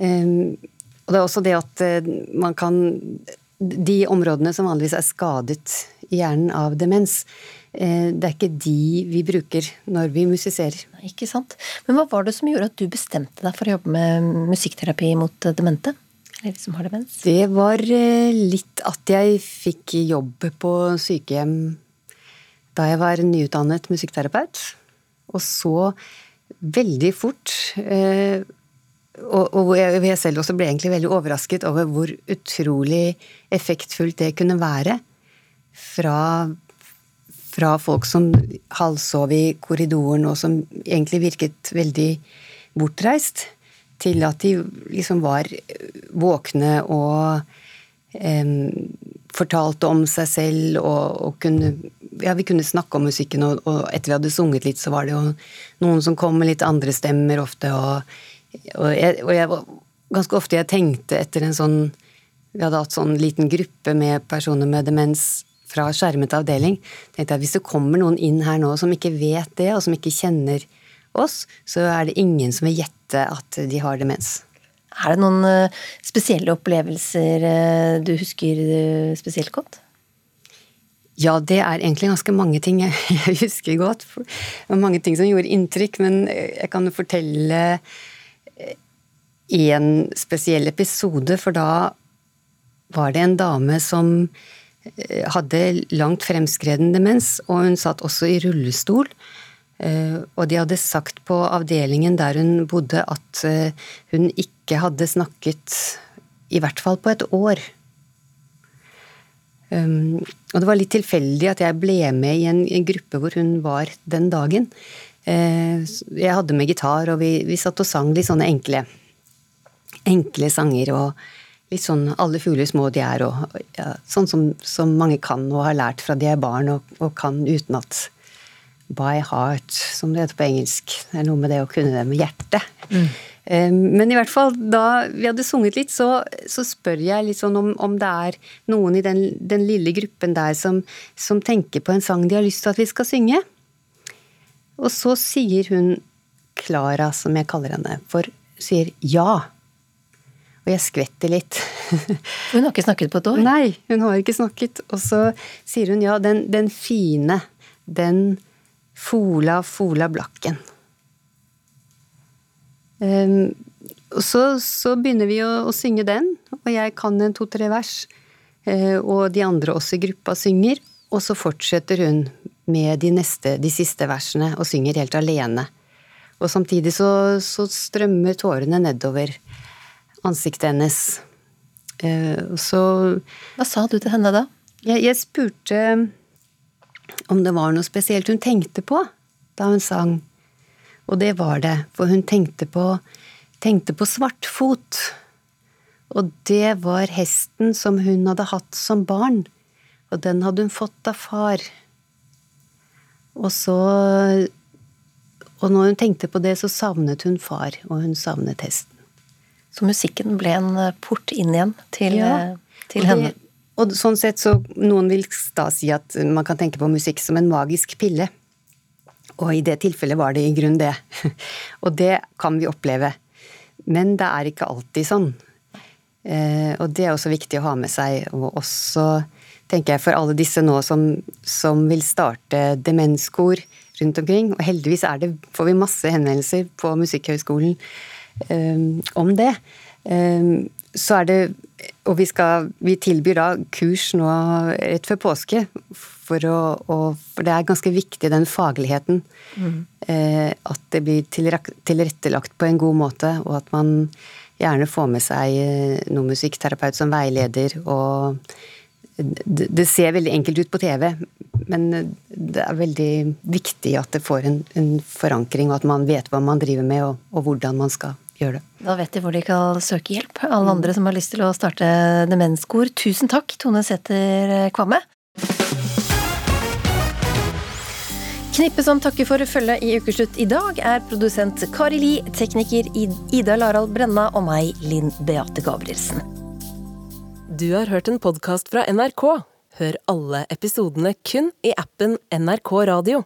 um, Og det er også det at uh, man kan De områdene som vanligvis er skadet i hjernen av demens, uh, det er ikke de vi bruker når vi musiserer. Ikke sant. Men hva var det som gjorde at du bestemte deg for å jobbe med musikkterapi mot demente? Eller som har demens? Det var eh, litt at jeg fikk jobb på sykehjem da jeg var nyutdannet musikkterapeut. Og så veldig fort eh, og, jeg selv også ble egentlig veldig overrasket over hvor utrolig effektfullt det kunne være fra, fra folk som halvsov i korridoren, og som egentlig virket veldig bortreist til at de liksom var våkne og eh, fortalte om seg selv og, og, kunne Ja, vi kunne snakke om musikken, og, og, etter vi hadde sunget litt, så var det jo noen som kom med litt andre stemmer ofte, og, og jeg, og jeg Ganske ofte jeg tenkte etter en sånn Vi hadde hatt sånn liten gruppe med personer med demens fra skjermet avdeling. tenkte jeg Hvis det kommer noen inn her nå som ikke vet det, og som ikke kjenner oss, så er det ingen som vil gjette at de har demens. Er det noen eh, spesielle opplevelser eh, du husker eh, spesielt godt? Ja, det er egentlig ganske mange ting jeg, jeg husker godt. Det var mange ting som gjorde inntrykk, men jeg kan jo fortelle én spesiell episode, for da var det en dame som hadde langt fremskreden demens, og hun satt også i rullestol. Eh, og de hadde sagt på avdelingen der hun bodde at eh, hun ikke hadde snakket i hvert fall på et år. Um, og det var litt tilfeldig at jeg ble med i en, gruppe hvor hun var den dagen. Eh, jeg hadde med gitar, og vi, vi satt og sang litt sånne enkle, enkle sanger. og litt sånn 'alle fugler små de er', og ja, sånn som, som, mange kan og har lært fra de er barn, og, og kan utenat by heart, som det heter på engelsk. Det er noe med det å kunne det med hjertet. Mm. Men i hvert fall, da vi hadde sunget litt, så, så spør jeg litt sånn om, om, det er noen i den, den lille gruppen der som, som, tenker på en sang de har lyst til at vi skal synge. Og så sier hun, Klara, som jeg kaller henne, for sier ja. Og jeg skvetter litt. hun har ikke snakket på et år? Nei, hun har ikke snakket. Og så sier hun ja, den, den fine, den Fola, Fola Blakken. Um, så, så, begynner vi å, å, synge den, og jeg kan en to-tre vers. Uh, og de andre også i gruppa synger, og så fortsetter hun med de, neste, de siste versene og synger helt alene. Og samtidig så, så strømmer tårene nedover ansiktet hennes. Uh, så Hva sa du til henne da? Jeg, jeg spurte om det var noe spesielt hun tenkte på da hun sang. Og det var det, for hun tenkte på, tenkte på Svartfot. Og det var hesten som hun hadde hatt som barn, og den hadde hun fått av far. Og så Og når hun tenkte på det, så savnet hun far, og hun savnet hesten. Så musikken ble en port inn igjen til, ja, til henne? Det, og sånn sett så Noen vil da si at man kan tenke på musikk som en magisk pille. Og i det tilfellet var det i grunn det. Og det kan vi oppleve. Men det er ikke alltid sånn. Eh, og det er også viktig å ha med seg. Og også, tenker jeg, for alle disse nå som, som vil starte demenskor rundt omkring. Og heldigvis det, får vi masse henvendelser på Musikkhøgskolen um, om det. Um, så er det Og vi, skal, vi tilbyr da kurs nå rett før påske. For, å, og, for det er ganske viktig, den fagligheten. Mm. Eh, at det blir tilrettelagt på en god måte, og at man gjerne får med seg eh, noen musikkterapeut som veileder. Og det, det, ser veldig enkelt ut på TV, men det er veldig viktig at det får en, en forankring, og at man vet hva man driver med, og, og hvordan man skal gjør det. Da vet de hvor de kan søke hjelp. Alle andre som har lyst til å starte demenskor. Tusen takk, Tone Sæther Kvamme. Knippet som takker for følget i Ukeslutt i dag, er produsent Kari Li, tekniker Ida Larald Brenna og meg, Linn Beate Gabrielsen. Du har hørt en podkast fra NRK. Hør alle episodene kun i appen NRK Radio.